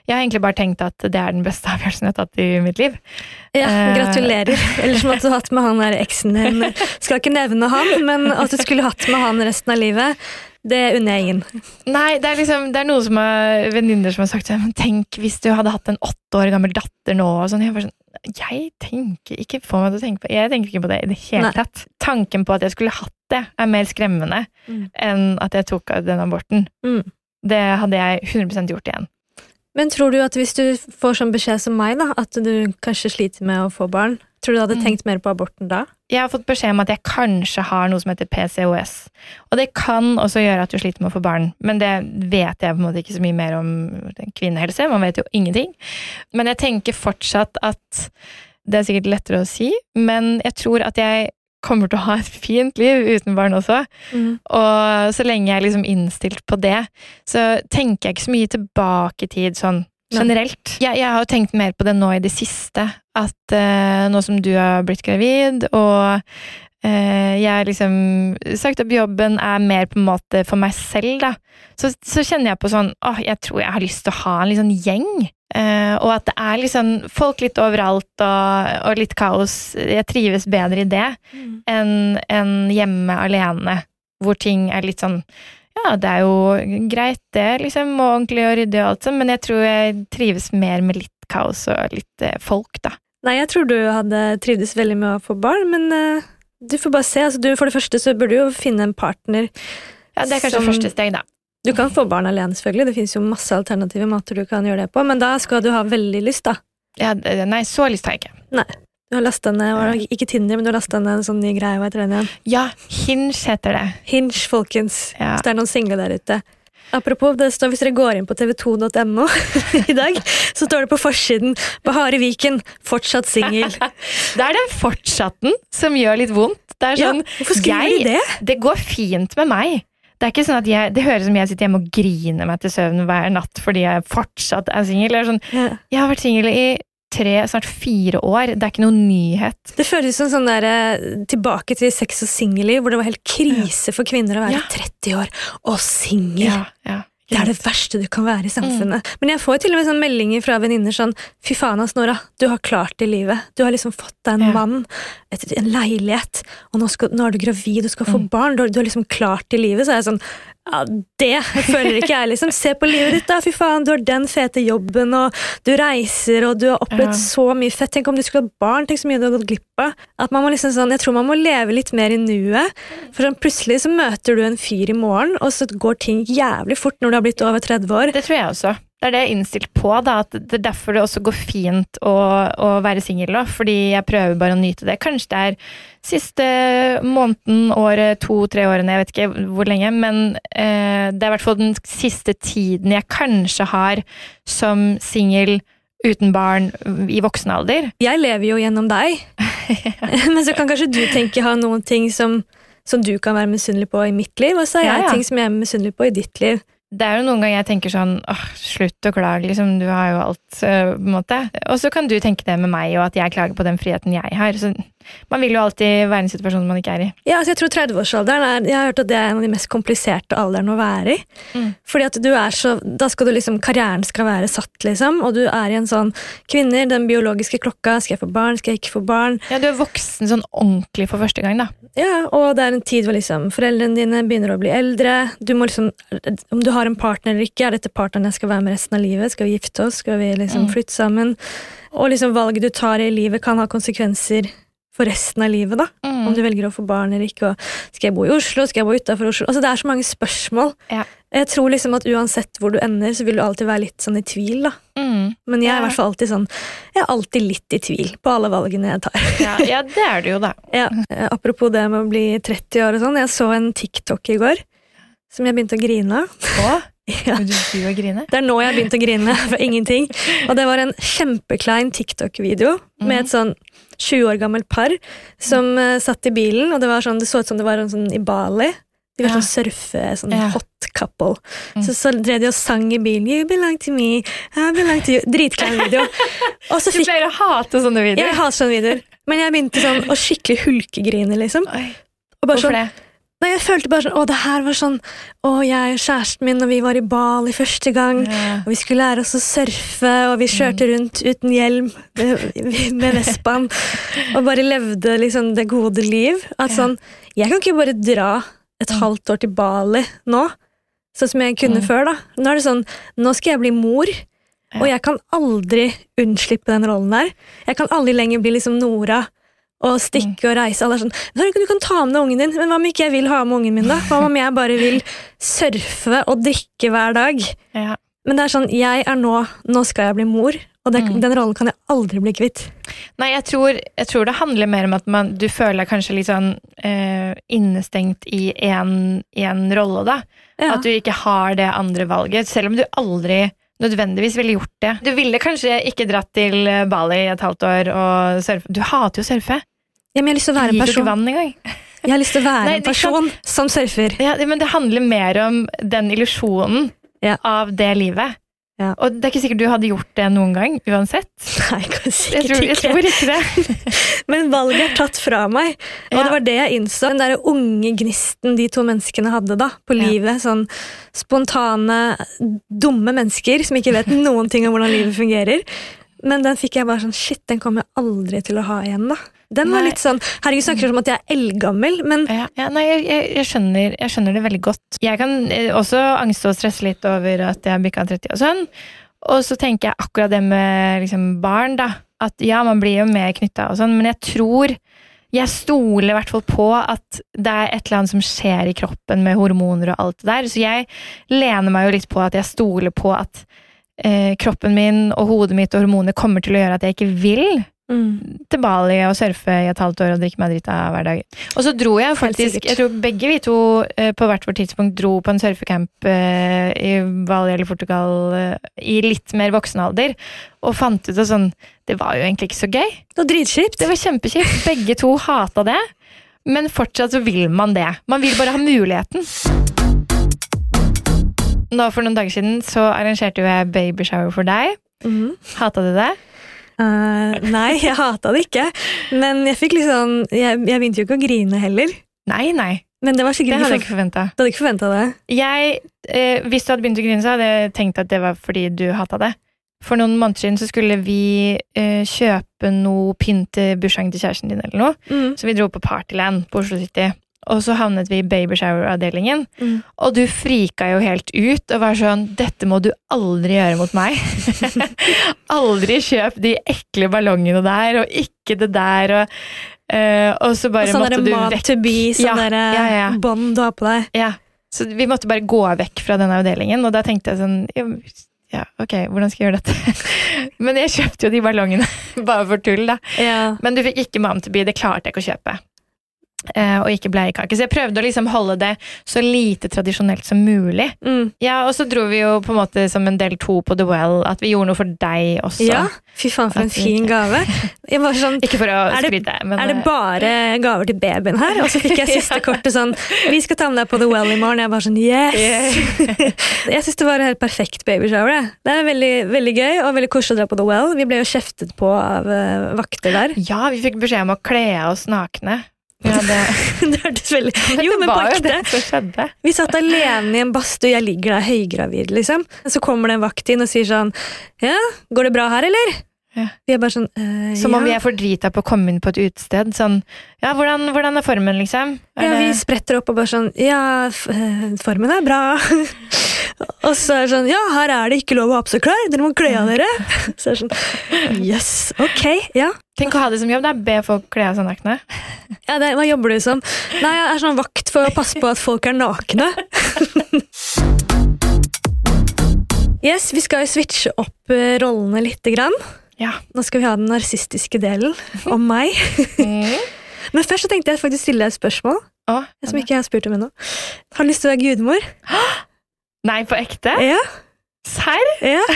Speaker 3: Jeg har egentlig bare tenkt at det er den beste (laughs) avgjørelsen jeg har tatt i mitt liv.
Speaker 2: Ja,
Speaker 3: Eh.
Speaker 2: Gratulerer. (laughs) Ellers måtte du hatt med han der eksen din. Skal ikke nevne han, men at du skulle hatt med han resten av livet, det unner jeg ingen.
Speaker 3: Nei, det er liksom, det er noen som er venninner som har sagt «Men Tenk hvis du hadde hatt en åtte år gammel datter nå. Og sånn. Jeg, bare sånn, jeg tenker ikke på meg til å tenke på Jeg tenker ikke på det i det hele
Speaker 2: Nei.
Speaker 3: tatt. Tanken på at jeg skulle hatt det, er mer skremmende
Speaker 2: Mm.
Speaker 3: enn at jeg tok den aborten.
Speaker 2: Mm.
Speaker 3: Det hadde jeg 100% gjort igjen.
Speaker 2: Men tror du at hvis du får sånn beskjed som meg, da, at du kanskje sliter med å få barn, tror du du hadde
Speaker 3: Mm.
Speaker 2: tenkt mer på aborten da?
Speaker 3: Jeg har fått beskjed om at jeg kanskje har noe som heter PCOS. Og det kan også gjøre at du sliter med å få barn, men det vet jeg på en måte ikke så mye mer om kvinnehelse. Man vet jo ingenting. Men jeg tenker fortsatt at det er sikkert lettere å si, men jeg tror at jeg kommer til å ha et fint liv uten barn også.
Speaker 2: Mm.
Speaker 3: Og så lenge jeg er liksom innstilt på det, så tenker jeg ikke så mye tilbake i tid sånn generelt. Jeg, jeg har jo tenkt mer på det nå i det siste, at uh, nå som du har blitt gravid, og uh, jeg har liksom sagt opp jobben, er mer på en måte for meg selv, da. Så, så kjenner jeg på sånn åh, jeg tror jeg har lyst til å ha en litt sånn gjeng. Eh, og at det er liksom folk litt overalt og, og litt kaos. Jeg trives bedre i det enn en hjemme alene, hvor ting er litt sånn Ja, det er jo greit, det, liksom, og ordentlig og ryddig og alt sånn, men jeg tror jeg trives mer med litt kaos og litt uh, folk, da.
Speaker 2: Nei, jeg tror du hadde trivdes veldig med å få barn, men uh, du får bare se. Altså, du, for det første så burde du jo finne en partner.
Speaker 3: Ja, Det er kanskje
Speaker 2: Som-
Speaker 3: første steg, da.
Speaker 2: Du kan få barn alene, selvfølgelig. Det finnes jo masse alternative måter du kan gjøre det på, men da skal du ha veldig lyst, da.
Speaker 3: Ja, nei, så lyst har jeg ikke.
Speaker 2: Du har lastet ned, ikke Tinder, men du har lastet ned en sånn ny greie, hva heter den igjen?
Speaker 3: Ja, Hinge heter det.
Speaker 2: Hinge, folkens.
Speaker 3: Ja.
Speaker 2: Hvis det er noen single der ute. Apropos, det står, hvis dere går inn på tv2.no (laughs) i dag, så står det på forsiden 'Bahare Viken, fortsatt singel'. (laughs)
Speaker 3: Det er den fortsatten som gjør litt vondt. Det er
Speaker 2: Ja,
Speaker 3: sånn,
Speaker 2: hvorfor skriver
Speaker 3: jeg,
Speaker 2: de det?
Speaker 3: Det går fint med meg. Det er ikke sånn at jeg, det høres som jeg sitter hjemme og griner meg til søvn hver natt fordi jeg fortsatt er singel. Sånn,
Speaker 2: Ja.
Speaker 3: jeg har vært singel i tre, snart fire år. Det er ikke noen nyhet.
Speaker 2: Det føles som sånn der, eh, tilbake til sex og singelliv, hvor det var helt krise for kvinner å være
Speaker 3: Ja.
Speaker 2: 30 år og singel.
Speaker 3: Ja, ja.
Speaker 2: Det er det verste du kan være i samfunnet. Men jeg får til og med sånn meldinger fra venninner sånn Fy faen, ass, Nora. Du har klart det i livet. Du har liksom fått deg en
Speaker 3: Ja.
Speaker 2: mann, et, en leilighet, og nå, skal, nå er du gravid, du skal få
Speaker 3: Mm.
Speaker 2: barn. Du, du har liksom klart i livet. Så er jeg sånn Ja, det føler ikke jeg, liksom. Se på livet ditt, da. Fy faen, du har den fete jobben, og du reiser, og du har opplevd
Speaker 3: Ja.
Speaker 2: så mye fett. Tenk om du skulle hatt barn. Tenk så mye du har gått glipp av. At man må liksom sånn, Jeg tror man må leve litt mer i nuet. For sånn, plutselig så møter du en fyr i morgen, og så går ting jævlig fort når du har blitt over 30 år.
Speaker 3: Det tror jeg også. Det er det jeg er innstilt på. Da, at det er derfor det også går fint å, å være singel. Fordi jeg prøver bare å nyte det. Kanskje det er siste måneden, året, to-tre årene, jeg vet ikke hvor lenge. Men eh, det er i hvert fall den siste tiden jeg kanskje har som singel uten barn i voksen alder.
Speaker 2: Jeg lever jo gjennom deg, (laughs) men så kan kanskje du tenke ha noen ting som, som du kan være misunnelig på i mitt liv, og så
Speaker 3: Ja,
Speaker 2: jeg
Speaker 3: ja.
Speaker 2: ting som jeg er misunnelig på i ditt liv.
Speaker 3: Det er jo noen ganger jeg tenker sånn åh, slutt å klage, liksom, du har jo alt, øh, på en måte. Og så kan du tenke det med meg, og at jeg klager på den friheten jeg har. Så man vil jo alltid være i en situasjon man ikke er i.
Speaker 2: Ja, altså jeg tror 30-årsalderen er, jeg har hørt at det er en av de mest kompliserte alderen å være i.
Speaker 3: Mm.
Speaker 2: Fordi at du er så, da skal du liksom, karrieren skal være satt, liksom, og du er i en sånn, kvinner, den biologiske klokka, skal jeg få barn, skal jeg ikke få barn?
Speaker 3: Ja, du er voksen sånn ordentlig for første gang, da.
Speaker 2: Ja, og det er en tid hvor liksom foreldrene dine begynner å bli eldre. Du må liksom, Om du har en partner eller ikke, er dette partneren jeg skal være med resten av livet? Skal vi gifte oss? Skal vi liksom
Speaker 3: Mm.
Speaker 2: flytte sammen? Og liksom valget du tar i livet, kan ha konsekvenser for resten av livet. da.
Speaker 3: Mm.
Speaker 2: Om du velger å få barn eller ikke. Og skal jeg bo i Oslo? Skal jeg bo utafor Oslo? Altså, det er så mange spørsmål.
Speaker 3: Ja.
Speaker 2: Jeg tror liksom at uansett hvor du ender, så vil du alltid være litt sånn i tvil. da.
Speaker 3: Mm.
Speaker 2: Men jeg er i
Speaker 3: Ja.
Speaker 2: hvert fall alltid sånn, jeg er alltid litt i tvil på alle valgene jeg tar.
Speaker 3: Ja, ja, det er det jo, da. (laughs)
Speaker 2: Ja, eh, Apropos det med å bli 30 år og sånn. Jeg så en TikTok i går som jeg begynte å grine av. Ja. Det er nå jeg har begynt å grine for ingenting. Og det var en kjempeklein TikTok-video med et sånn 20 år gammelt par som uh, satt i bilen, og det, var sånn, det så ut som det var sånn i Bali. De var
Speaker 3: Ja.
Speaker 2: sånn surfe, sånn
Speaker 3: Ja.
Speaker 2: hot couple.
Speaker 3: Mm.
Speaker 2: Så, så drev de og sang i bilen. You belong to me, I belong to you. Dritklein video. Og så
Speaker 3: Du pleier å hate sånne videoer.
Speaker 2: jeg hater sånne videoer. Men jeg begynte sånn å skikkelig hulkegrine, liksom.
Speaker 3: Oi,
Speaker 2: Og bare
Speaker 3: Hvorfor
Speaker 2: sånn,
Speaker 3: det?
Speaker 2: Nei, jeg følte bare sånn Å, det her var sånn Å, jeg og kjæresten min, og vi var i Bali første gang.
Speaker 3: yeah.
Speaker 2: Og vi skulle lære oss å surfe, og vi kjørte rundt uten hjelm med Vespaen. Og bare levde liksom det gode liv. At sånn Jeg kan ikke bare dra et
Speaker 3: Mm.
Speaker 2: halvt år til Bali nå, sånn som jeg kunne
Speaker 3: Mm.
Speaker 2: før. da Nå er det sånn Nå skal jeg bli mor. Og jeg kan aldri unnslippe den rollen der. Jeg kan aldri lenger bli liksom Nora og stikke og reise. Alle er sånn Du kan ta med deg ungen din, men hva om ikke jeg vil ha med ungen min? da? Hva om jeg bare vil surfe og drikke hver dag?
Speaker 3: Ja.
Speaker 2: Men det er sånn, jeg er nå Nå skal jeg bli mor, og det,
Speaker 3: Mm.
Speaker 2: den rollen kan jeg aldri bli kvitt.
Speaker 3: Nei, jeg tror, jeg tror det handler mer om at man, du føler deg kanskje litt sånn eh, innestengt i en, rolle, da.
Speaker 2: Ja.
Speaker 3: At du ikke har det andre valget, selv om du aldri nødvendigvis ville gjort det. Du ville kanskje ikke dratt til Bali i et halvt år og surfe. Du hater jo å surfe.
Speaker 2: Ja, men jeg har lyst til å være en
Speaker 3: ikke
Speaker 2: person
Speaker 3: vann engang.
Speaker 2: Jeg har lyst til å være
Speaker 3: Nei,
Speaker 2: en
Speaker 3: person kan-
Speaker 2: som surfer.
Speaker 3: Ja, men det handler mer om den illusjonen
Speaker 2: Ja.
Speaker 3: av det livet.
Speaker 2: Ja.
Speaker 3: Og det er ikke sikkert du hadde gjort det noen gang, uansett.
Speaker 2: Nei, kanskje
Speaker 3: Jeg tror, jeg
Speaker 2: ikke.
Speaker 3: tror ikke det. (laughs)
Speaker 2: Men valget er tatt fra meg. Og
Speaker 3: Ja.
Speaker 2: det var det jeg innså. Den der unge gnisten de to menneskene hadde da, på
Speaker 3: Ja.
Speaker 2: livet. Sånn spontane, dumme mennesker som ikke vet (laughs) noen ting om hvordan livet fungerer. Men den fikk jeg bare sånn Shit, den kommer jeg aldri til å ha igjen, da. Den var
Speaker 3: Nei.
Speaker 2: litt sånn Herregud, snakker om at jeg er eldgammel, men
Speaker 3: Ja, ja, nei, jeg, jeg, jeg, skjønner, jeg skjønner det veldig godt. Jeg kan eh, også angste og stresse litt over at jeg har bikka 30 og sånn. Og så tenker jeg akkurat det med liksom, barn, da. At ja, man blir jo mer knytta og sånn, men jeg tror Jeg stoler i hvert fall på at det er et eller annet som skjer i kroppen med hormoner og alt det der. Så jeg lener meg jo litt på at jeg stoler på at eh, kroppen min og hodet mitt og hormoner kommer til å gjøre at jeg ikke vil
Speaker 2: Mm.
Speaker 3: til Bali og surfe i et halvt år og drikke meg drita hver dag. Og så dro jeg faktisk. Jeg tror begge vi to eh, på hvert vårt tidspunkt dro på en surfecamp eh, i Bali eller Portugal eh, i litt mer voksen alder, og fant ut at sånn Det var jo egentlig ikke så gøy.
Speaker 2: Det var dritkjipt.
Speaker 3: Det var kjempekjipt. Begge to hata det. Men fortsatt så vil man det. Man vil bare ha muligheten. Nå For noen dager siden så arrangerte jo jeg babyshower for deg.
Speaker 2: Mhm.
Speaker 3: Hata du det?
Speaker 2: Eh, nei, jeg hata det ikke. Men jeg fikk liksom Jeg, jeg begynte jo ikke å grine heller.
Speaker 3: Nei, nei.
Speaker 2: Men det var
Speaker 3: Det hadde jeg
Speaker 2: ikke
Speaker 3: ikke forventa.
Speaker 2: Du hadde ikke forventa det?
Speaker 3: Jeg, eh, hvis du hadde begynt å grine, så hadde jeg tenkt at det var fordi du hata det. For noen måneder siden så skulle vi eh, kjøpe noe pynt til bursdagen til kjæresten din, eller noe.
Speaker 2: Mm.
Speaker 3: Så vi dro på Partyland på Oslo City. Og så havnet vi i babyshower-avdelingen.
Speaker 2: Mm.
Speaker 3: Og du frika jo helt ut og var sånn Dette må du aldri gjøre mot meg. (laughs) aldri kjøp de ekle ballongene der, og ikke det der, og, uh, og så bare
Speaker 2: Og sånn
Speaker 3: måtte du
Speaker 2: mat to be, sånn
Speaker 3: Ja,
Speaker 2: derre
Speaker 3: ja, ja.
Speaker 2: bånd du har på deg.
Speaker 3: Ja, så vi måtte bare gå vekk fra den avdelingen, og da tenkte jeg sånn ja, ja, ok, hvordan skal jeg gjøre dette? (laughs) Men jeg kjøpte jo de ballongene, (laughs) bare for tull, da.
Speaker 2: Ja.
Speaker 3: Men du fikk ikke Mom to be, det klarte jeg ikke å kjøpe. Eh, og ikke bleiekake. Så jeg prøvde å liksom holde det så lite tradisjonelt som mulig.
Speaker 2: Mm.
Speaker 3: Ja, Og så dro vi jo på en måte som en del to på The Well, at vi gjorde noe for deg også.
Speaker 2: ja. Fy faen, for
Speaker 3: At en
Speaker 2: fin
Speaker 3: ikke-
Speaker 2: gave. Jeg var sånn (laughs)
Speaker 3: Ikke for å skryte, men
Speaker 2: Er det
Speaker 3: eh,
Speaker 2: bare gaver til babyen her? Og så fikk jeg (laughs) siste
Speaker 3: Ja.
Speaker 2: kortet sånn Vi skal ta med deg på The Well i morgen. Jeg bare sånn Yes! (laughs) jeg syns det var en helt perfekt babyshower. Det er veldig, veldig gøy og veldig koselig å dra på The Well. Vi ble jo kjeftet på av eh, vakter der.
Speaker 3: Ja, vi fikk beskjed om å kle av oss nakne. Ja, (laughs) det,
Speaker 2: det hørtes veldig Jo, men på ekte. Vi satt alene i en badstue, jeg ligger der høygravid, liksom. Så kommer det en vakt inn og sier sånn Ja, går det bra her, eller?
Speaker 3: Ja.
Speaker 2: Vi er bare sånn «Eh,
Speaker 3: Som om vi er for drita på å komme inn på et utested. Sånn, ja, hvordan, hvordan er formen, liksom? Er
Speaker 2: Ja, vi spretter opp og bare sånn Ja, eh, formen er bra. (laughs) og så er det sånn Ja, her er det ikke lov å ha på seg klær. Dere må kle av dere. (laughs) Så er det sånn Jøss, ok. Ja.
Speaker 3: Tenk å ha det som jobb, da. Be folk kle av seg nakne. (laughs)
Speaker 2: ja det, hva jobber du som? Nei, jeg er sånn vakt for å passe på at folk er nakne. yes, vi skal jo switche opp eh, rollene lite grann.
Speaker 3: Ja.
Speaker 2: Nå skal vi ha den narsistiske delen om meg.
Speaker 3: Mm. (laughs)
Speaker 2: Men først så tenkte jeg faktisk stille deg et spørsmål.
Speaker 3: Åh,
Speaker 2: Som ikke jeg har spurt om ennå. Har du lyst til å være gudmor? (gasps)
Speaker 3: Nei, på ekte?
Speaker 2: Ja.
Speaker 3: Serr?
Speaker 2: ja. (laughs)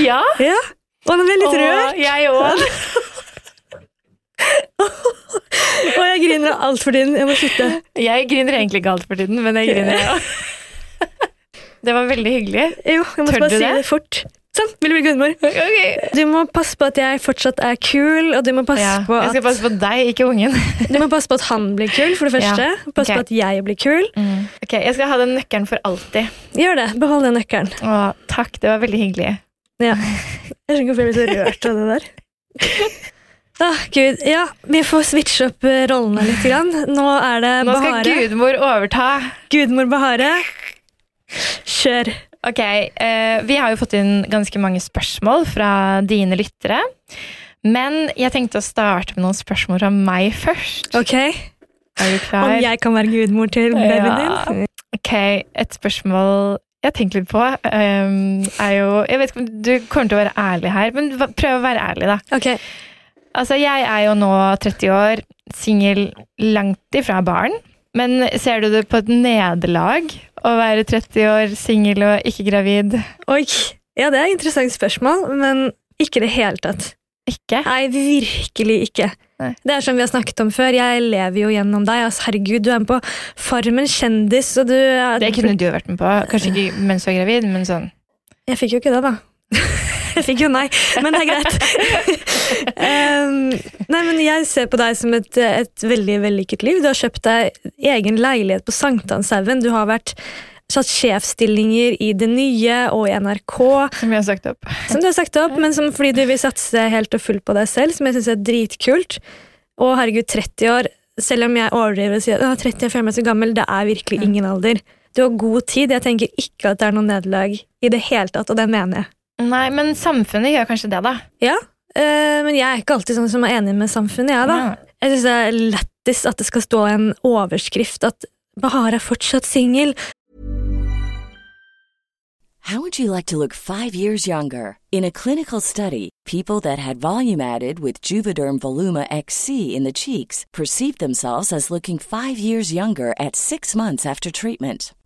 Speaker 3: Ja?
Speaker 2: ja. Og nå ble jeg litt rørt.
Speaker 3: jeg òg.
Speaker 2: Og (laughs) jeg griner alt for tiden. Jeg må slutte.
Speaker 3: Jeg griner egentlig ikke alt for tiden, men jeg griner, jeg òg. Det var veldig hyggelig.
Speaker 2: Jo, jeg måtte
Speaker 3: Tør
Speaker 2: bare si
Speaker 3: det?
Speaker 2: det fort. Sånn, vil du bli gudmor? Du må passe på at jeg fortsatt er kul, og du må passe
Speaker 3: Ja,
Speaker 2: på
Speaker 3: jeg skal passe på deg, ikke ungen. (laughs)
Speaker 2: Du må passe på at han blir kul, for det
Speaker 3: Ja,
Speaker 2: første. Passe
Speaker 3: okay.
Speaker 2: på at jeg blir kul.
Speaker 3: Ok, Jeg skal ha den nøkkelen for alltid.
Speaker 2: Gjør det. Behold den nøkkelen.
Speaker 3: Å, takk, det var veldig hyggelig.
Speaker 2: Ja. Jeg skjønner ikke hvorfor jeg blir så rørt av det der. (laughs) Ah, Gud. Ja, vi får switche opp eh, rollene litt. Grann. Nå er det
Speaker 3: Nå skal
Speaker 2: Bahare.
Speaker 3: gudmor overta.
Speaker 2: Gudmor Bahare. Kjør.
Speaker 3: Ok, eh, Vi har jo fått inn ganske mange spørsmål fra dine lyttere. Men jeg tenkte å starte med noen spørsmål fra meg først.
Speaker 2: Ok.
Speaker 3: Er du klar?
Speaker 2: Om jeg kan være gudmor til babyen
Speaker 3: Ja.
Speaker 2: din?
Speaker 3: Ok, Et spørsmål jeg tenkt litt på, um, er jo Jeg vet ikke om du kommer til å være ærlig her, men prøv å være ærlig, da.
Speaker 2: Ok.
Speaker 3: Altså, Jeg er jo nå 30 år, singel langt ifra barn. Men ser du det på et nederlag å være 30 år, singel og ikke gravid?
Speaker 2: Oi. Ja, det er et interessant spørsmål, men ikke i det hele tatt.
Speaker 3: Ikke?
Speaker 2: Nei, virkelig ikke.
Speaker 3: Nei.
Speaker 2: Det er som vi har snakket om før, jeg lever jo gjennom deg. Altså, herregud, du er med på Farmen kjendis, og du er-
Speaker 3: Det kunne du vært med på. Kanskje ikke mens du er gravid, men sånn.
Speaker 2: Jeg fikk jo ikke det, da. Jeg fikk jo nei, men det er greit. (laughs) um, nei, men Jeg ser på deg som et, et veldig vellykket liv. Du har kjøpt deg egen leilighet på Sankthanshaugen. Du har vært satt sjefsstillinger i Det Nye og i NRK,
Speaker 3: Som jeg har sagt opp.
Speaker 2: som du har sagt opp, men som fordi du vil satse helt og fullt på deg selv, som jeg syns er dritkult. Og herregud, 30 år, selv om jeg overdriver og sier at «Å, 30 er 5 år så gammel, det er virkelig ingen alder. Du har god tid. Jeg tenker ikke at det er noe nederlag i det hele tatt, og det mener jeg.
Speaker 3: Nei, men samfunnet gjør kanskje det, da.
Speaker 2: Ja, eh, men jeg er ikke alltid sånn som er enig med samfunnet, jeg, da.
Speaker 3: Ja.
Speaker 2: Jeg syns det er lættis at det skal stå en overskrift at Bahar er fortsatt singel.
Speaker 4: How would you like to look five years younger? In a clinical study, people that had volume added with Juvederm Voluma XC in the cheeks perceived themselves as looking five years younger at six months after treatment.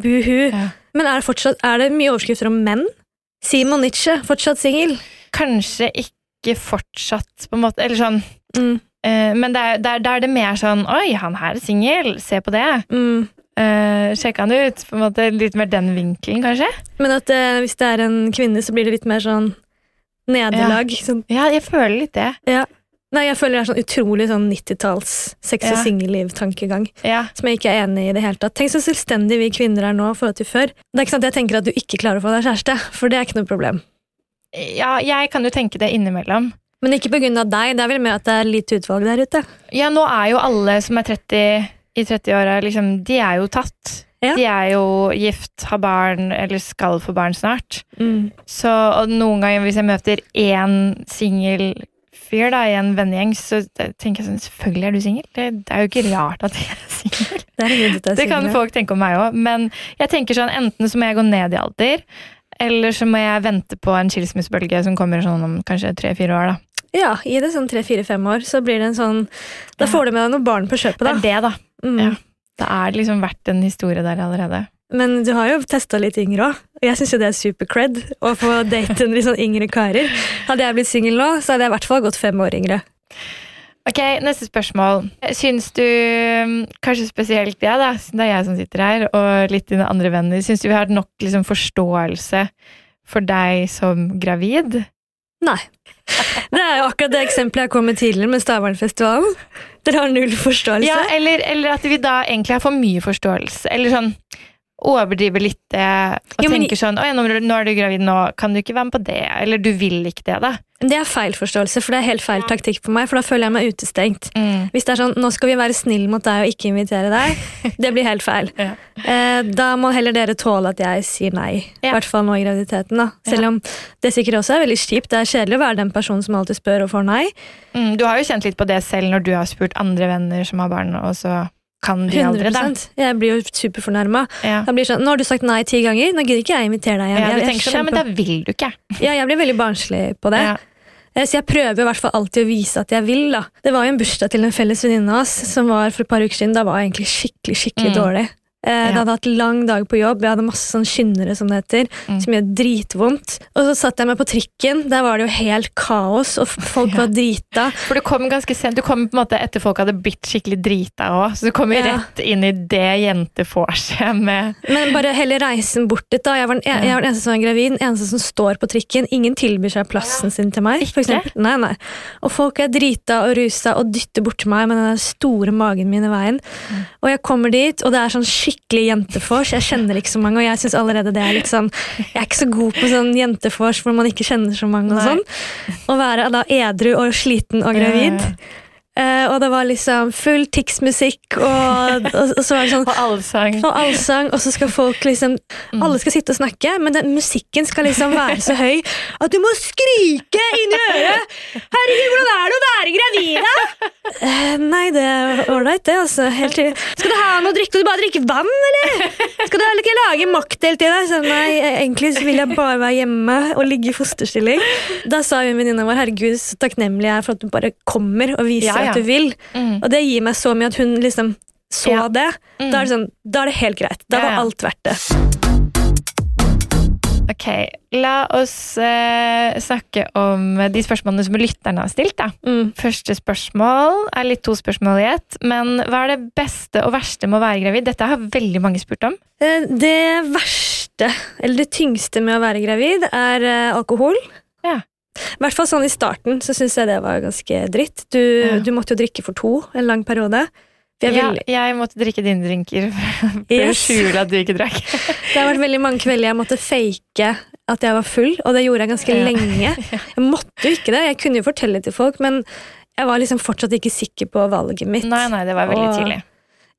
Speaker 2: Buhu.
Speaker 3: Ja.
Speaker 2: Men er det, fortsatt, er det mye overskrifter om menn? Simon Nietzsche, fortsatt singel?
Speaker 3: Kanskje ikke fortsatt, på en måte. Eller sånn
Speaker 2: Mm.
Speaker 3: eh, Men da er, er det mer sånn Oi, han her er singel, se på det.
Speaker 2: Mm.
Speaker 3: Uh, sjekke han ut. På en måte Litt mer den vinkelen, kanskje.
Speaker 2: Men at eh, hvis det er en kvinne, så blir det litt mer sånn nederlag. Sånn,
Speaker 3: Ja, jeg føler litt det.
Speaker 2: ja. Nei, jeg føler det er sånn utrolig sånn 90-talls sex og
Speaker 3: Ja.
Speaker 2: singelliv-tankegang.
Speaker 3: Ja.
Speaker 2: Som jeg ikke er enig i i det hele tatt. Tenk så selvstendig vi kvinner er nå i forhold til før. Det er ikke sant at jeg tenker at du ikke klarer å få deg kjæreste, for det er ikke noe problem.
Speaker 3: ja, jeg kan jo tenke det innimellom.
Speaker 2: Men ikke av deg, det er vel mer at det er lite utvalg der ute.
Speaker 3: Ja, nå er jo alle som er 30 i 30-åra, liksom, de er jo tatt.
Speaker 2: Ja.
Speaker 3: De er jo gift, har barn, eller skal få barn snart.
Speaker 2: Mm.
Speaker 3: Så noen ganger hvis jeg møter én singel fyr da, i en vennegjeng, så tenker jeg sånn Selvfølgelig er du singel. Det, det er jo ikke rart at jeg er singel.
Speaker 2: Det
Speaker 3: Det kan folk tenke om meg òg, men jeg tenker sånn enten så må jeg gå ned i alder, eller så må jeg vente på en skilsmissebølge som kommer sånn om kanskje tre-fire år. da.
Speaker 2: Ja, gi det sånn tre-fire-fem år, så blir det en sånn Da får du med deg noen barn på kjøpet,
Speaker 3: Det er det, da.
Speaker 2: Mm.
Speaker 3: Ja. Da er det liksom vært en historie der allerede.
Speaker 2: Men du har jo testa litt yngre òg. Jeg syns jo det er super-cred å få date en litt sånn yngre karer. Hadde jeg blitt singel nå, så hadde jeg i hvert fall gått fem år yngre.
Speaker 3: Ok, Neste spørsmål. Syns du, kanskje spesielt jeg, da, siden det er jeg som sitter her, og litt dine andre venner, syns du vi har nok liksom, forståelse for deg som gravid?
Speaker 2: Nei. Det er jo akkurat det eksempelet jeg kom med tidligere med Stavernfestivalen. Dere har null forståelse.
Speaker 3: Ja, eller, eller at vi da egentlig har for mye forståelse. Eller sånn overdriver litt det og
Speaker 2: Jo, men-
Speaker 3: tenker sånn nå du- nå er du gravid, nå kan du ikke være med på det.' Eller 'du vil ikke det', da.
Speaker 2: Det er feil forståelse, for det er helt feil taktikk på meg, for da føler jeg meg utestengt.
Speaker 3: Mm.
Speaker 2: Hvis det er sånn 'nå skal vi være snille mot deg og ikke invitere deg', (laughs) det blir helt feil.
Speaker 3: Ja.
Speaker 2: Eh, da må heller dere tåle at jeg sier nei. I
Speaker 3: Ja.
Speaker 2: hvert fall nå i graviditeten. da. Selv
Speaker 3: Ja.
Speaker 2: om det sikkert også er veldig kjipt. Det er kjedelig å være den personen som alltid spør og får nei.
Speaker 3: Mm, du har jo kjent litt på det selv når du har spurt andre venner som har barn, og så kan de aldri, da.
Speaker 2: Jeg blir jo superfornærma.
Speaker 3: Ja.
Speaker 2: Jeg blir sånn, 'Nå har du sagt nei ti ganger, nå gidder ikke jeg invitere deg igjen'.
Speaker 3: Ja, du
Speaker 2: jeg, jeg,
Speaker 3: tenker sånn, men da vil du ikke.
Speaker 2: ja, jeg blir veldig barnslig på det.
Speaker 3: Ja.
Speaker 2: Eh, Så jeg prøver i hvert fall alltid å vise at jeg vil. da. Det var jo en bursdag til en felles venninne av oss som var for et par uker siden. Da var jeg egentlig skikkelig skikkelig
Speaker 3: Mm.
Speaker 2: dårlig. Eh, Det hadde hatt lang dag på jobb, jeg hadde masse sånn skyndere, som det heter, som gjør dritvondt. Og så satt jeg meg på trikken, der var det jo helt kaos, og folk (laughs) var drita.
Speaker 3: For du kom ganske sent. Du kom på en måte etter folk hadde blitt skikkelig drita òg. Så du kom jo
Speaker 2: Ja.
Speaker 3: rett inn i det jentevorset med
Speaker 2: Men bare hele reisen bort dit, da. Jeg var en, jeg, jeg var den eneste som var gravid, den eneste som står på trikken. Ingen tilbyr seg plassen sin til meg. For eksempel. nei, nei. Og folk er drita og rusa og dytter bort meg med den store magen min i veien. Og jeg kommer dit, og det er sånn skikkelig jentefors. Jeg kjenner ikke så mange, og jeg syns allerede det er litt sånn Jeg er ikke så god på sånn jentefors hvor man ikke kjenner så mange og sånn. Å være da edru og sliten og gravid. Eh, og det var liksom full Tix-musikk, og, og, og så var det sånn (laughs)
Speaker 3: Og allsang.
Speaker 2: og allsang, og så skal folk liksom Alle skal sitte og snakke, men den musikken skal liksom være så høy at du må skrike inn i øret! 'Herregud, hvordan er det å være? Eh, nei, det er ålreit, det. altså. Helt til. Skal du ha noe å drikke? Skal du bare drikke vann, eller? Skal du ikke lage mocktail til deg? Så, nei, egentlig så vil jeg bare være hjemme og ligge i fosterstilling. Da sa hun venninna vår 'herregud, så takknemlig jeg er for at du bare kommer og viser
Speaker 3: Ja, ja.
Speaker 2: at du vil'.
Speaker 3: Mm.
Speaker 2: Og det gir meg så mye at hun liksom så
Speaker 3: Ja.
Speaker 2: det. Da er det sånn, da er det helt greit. Da var alt verdt det.
Speaker 3: Ok, la oss eh, snakke om de spørsmålene som lytterne har stilt. da.
Speaker 2: Mm.
Speaker 3: Første spørsmål er litt to spørsmål i ett. Men hva er det beste og verste med å være gravid? Dette har veldig mange spurt om.
Speaker 2: Eh, Det verste, eller det tyngste med å være gravid, er eh, alkohol.
Speaker 3: Ja.
Speaker 2: I hvert fall sånn i starten så syns jeg det var ganske dritt. Du,
Speaker 3: Ja.
Speaker 2: du måtte jo drikke for to en lang periode.
Speaker 3: Ja, jeg måtte drikke dine drinker for å skjule at du ikke drakk. (laughs)
Speaker 2: Det har vært veldig mange kvelder jeg måtte fake at jeg var full, og det gjorde jeg ganske
Speaker 3: Ja. (laughs)
Speaker 2: lenge. Jeg måtte jo ikke det, jeg kunne jo fortelle det til folk, men jeg var liksom fortsatt ikke sikker på valget mitt.
Speaker 3: Nei, nei, det var veldig
Speaker 2: Og-
Speaker 3: tidlig.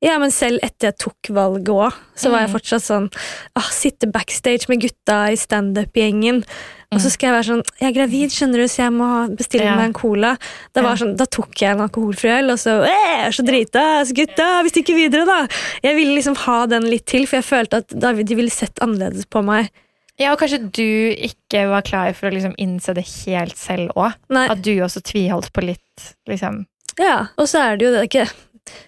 Speaker 2: Ja, men selv etter jeg tok valget òg, så var jeg
Speaker 3: Mm.
Speaker 2: fortsatt sånn ah, Sitte backstage med gutta i standup-gjengen, og så skal jeg være sånn Jeg er gravid, skjønner du, så jeg må bestille
Speaker 3: Mm. Ja.
Speaker 2: meg en cola. Da, var sånn, da tok jeg en alkoholfri øl, og så «Eh, Jeg er så drita, så gutta, vi stikker videre, da. Jeg ville liksom ha den litt til, for jeg følte at de ville sett annerledes på meg.
Speaker 3: Ja, og kanskje du ikke var klar for å liksom innse det helt selv òg. At du også tviholdt på litt, liksom.
Speaker 2: ja, Og så er det jo det ikke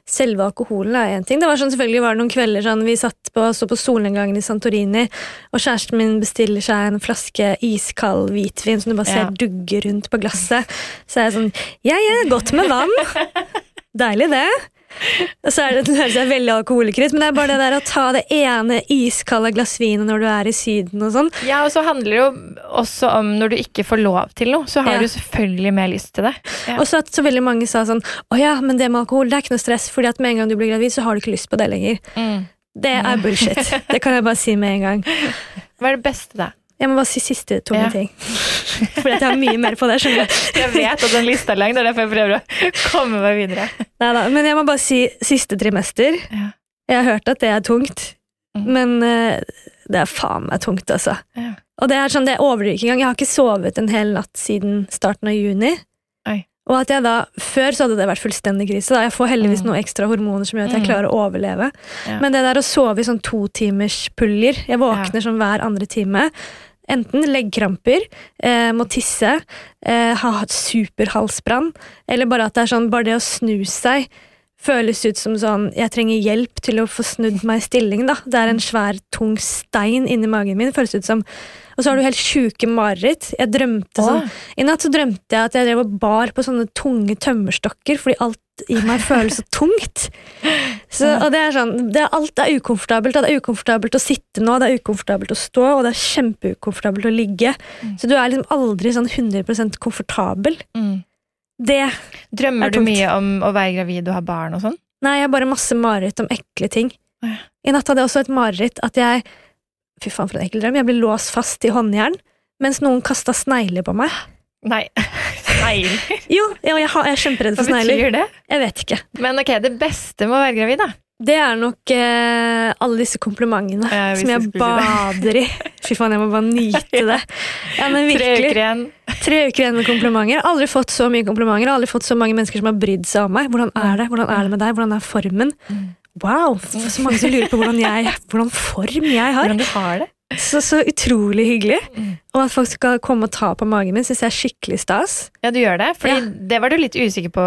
Speaker 2: Selve alkoholen er én ting. Det var sånn, selvfølgelig var det noen kvelder sånn, vi satt på, så på solnedgangen i Santorini, og kjæresten min bestiller seg en flaske iskald hvitvin som du bare
Speaker 3: Ja.
Speaker 2: ser dugge rundt på glasset. Så er jeg sånn Ja, ja, godt med vann. (laughs) Deilig, det. Og så er det, det høres veldig alkoholiker ut, men det er bare det der å ta det ene iskalde glass vin når du er i Syden og sånn.
Speaker 3: Ja, og så handler det jo også om når du ikke får lov til noe, så har
Speaker 2: Ja.
Speaker 3: du selvfølgelig mer lyst til det. Ja.
Speaker 2: Og så at så veldig mange sa sånn Å ja, men det med alkohol det er ikke noe stress, fordi at med en gang du blir gravid, så har du ikke lyst på det lenger.
Speaker 3: Mm.
Speaker 2: Det er bullshit. (laughs) Det kan jeg bare si med en gang.
Speaker 3: Hva er det beste, da?
Speaker 2: Jeg må bare si siste tunge
Speaker 3: Ja.
Speaker 2: ting. (laughs) Fordi at jeg har mye mer på det. skjønner du. (laughs)
Speaker 3: Jeg vet at den lista er er derfor jeg prøver å komme meg videre.
Speaker 2: Neida, men jeg må bare si siste trimester.
Speaker 3: Ja.
Speaker 2: Jeg har hørt at det er tungt,
Speaker 3: Mm.
Speaker 2: men uh, det er faen meg tungt, altså.
Speaker 3: Ja.
Speaker 2: Og det er sånn, det overdriver ikke engang. Jeg har ikke sovet en hel natt siden starten av juni.
Speaker 3: Oi.
Speaker 2: Og at jeg da, Før så hadde det vært fullstendig krise. Da. Jeg får heldigvis
Speaker 3: Mm.
Speaker 2: noen ekstra hormoner som gjør at jeg
Speaker 3: Mm.
Speaker 2: klarer å overleve.
Speaker 3: Ja.
Speaker 2: Men det der å sove i sånn totimerspuljer Jeg våkner sånn hver andre time. Enten leggkramper, eh, må tisse, eh, ha hatt superhalsbrann, eller bare at det er sånn Bare det å snu seg føles ut som sånn Jeg trenger hjelp til å få snudd meg i stilling, da. Det er en svær, tung stein inni magen min. Føles ut som Og så har du helt sjuke mareritt. Jeg drømte sånn I natt så drømte jeg at jeg drev og bar på sånne tunge tømmerstokker, fordi alt i meg føles så tungt. (laughs) Så, og det er sånn, det er, Alt er ukomfortabelt. Det er ukomfortabelt å sitte nå, det er ukomfortabelt å stå, og det er kjempeukomfortabelt å ligge. Så du er liksom aldri sånn 100% komfortabel.
Speaker 3: Mm.
Speaker 2: Det
Speaker 3: Drømmer
Speaker 2: Er
Speaker 3: du mye om å være gravid og ha barn og sånn?
Speaker 2: Nei, jeg har bare masse mareritt om ekle ting. I natt hadde jeg også et mareritt at jeg Fy faen, for en ekkel drøm. Jeg ble låst fast i håndjern mens noen kasta snegler på meg.
Speaker 3: Nei. (laughs) Snegler.
Speaker 2: Jo, jeg, jeg, er kjemperedd for snegler.
Speaker 3: Hva betyr det?
Speaker 2: Jeg vet ikke.
Speaker 3: Men ok, det beste med å være gravid, da?
Speaker 2: Det er nok eh, alle disse komplimentene
Speaker 3: Ja,
Speaker 2: som jeg bader i. Fy faen, jeg må bare nyte det. Ja, men
Speaker 3: Tre uker igjen.
Speaker 2: Tre uker igjen med komplimenter. Aldri fått så mye komplimenter. Aldri fått så mange mennesker som har brydd seg om meg. Hvordan er det Hvordan er det med deg? Hvordan er formen? Wow! Så mange som lurer på hvordan, jeg, hvordan form jeg har.
Speaker 3: Hvordan du har det?
Speaker 2: Så, så utrolig hyggelig.
Speaker 3: Mm.
Speaker 2: Og at folk skal komme og ta på magen min, syns jeg er skikkelig stas.
Speaker 3: Ja, du gjør det. Fordi
Speaker 2: Ja.
Speaker 3: det var du litt usikker på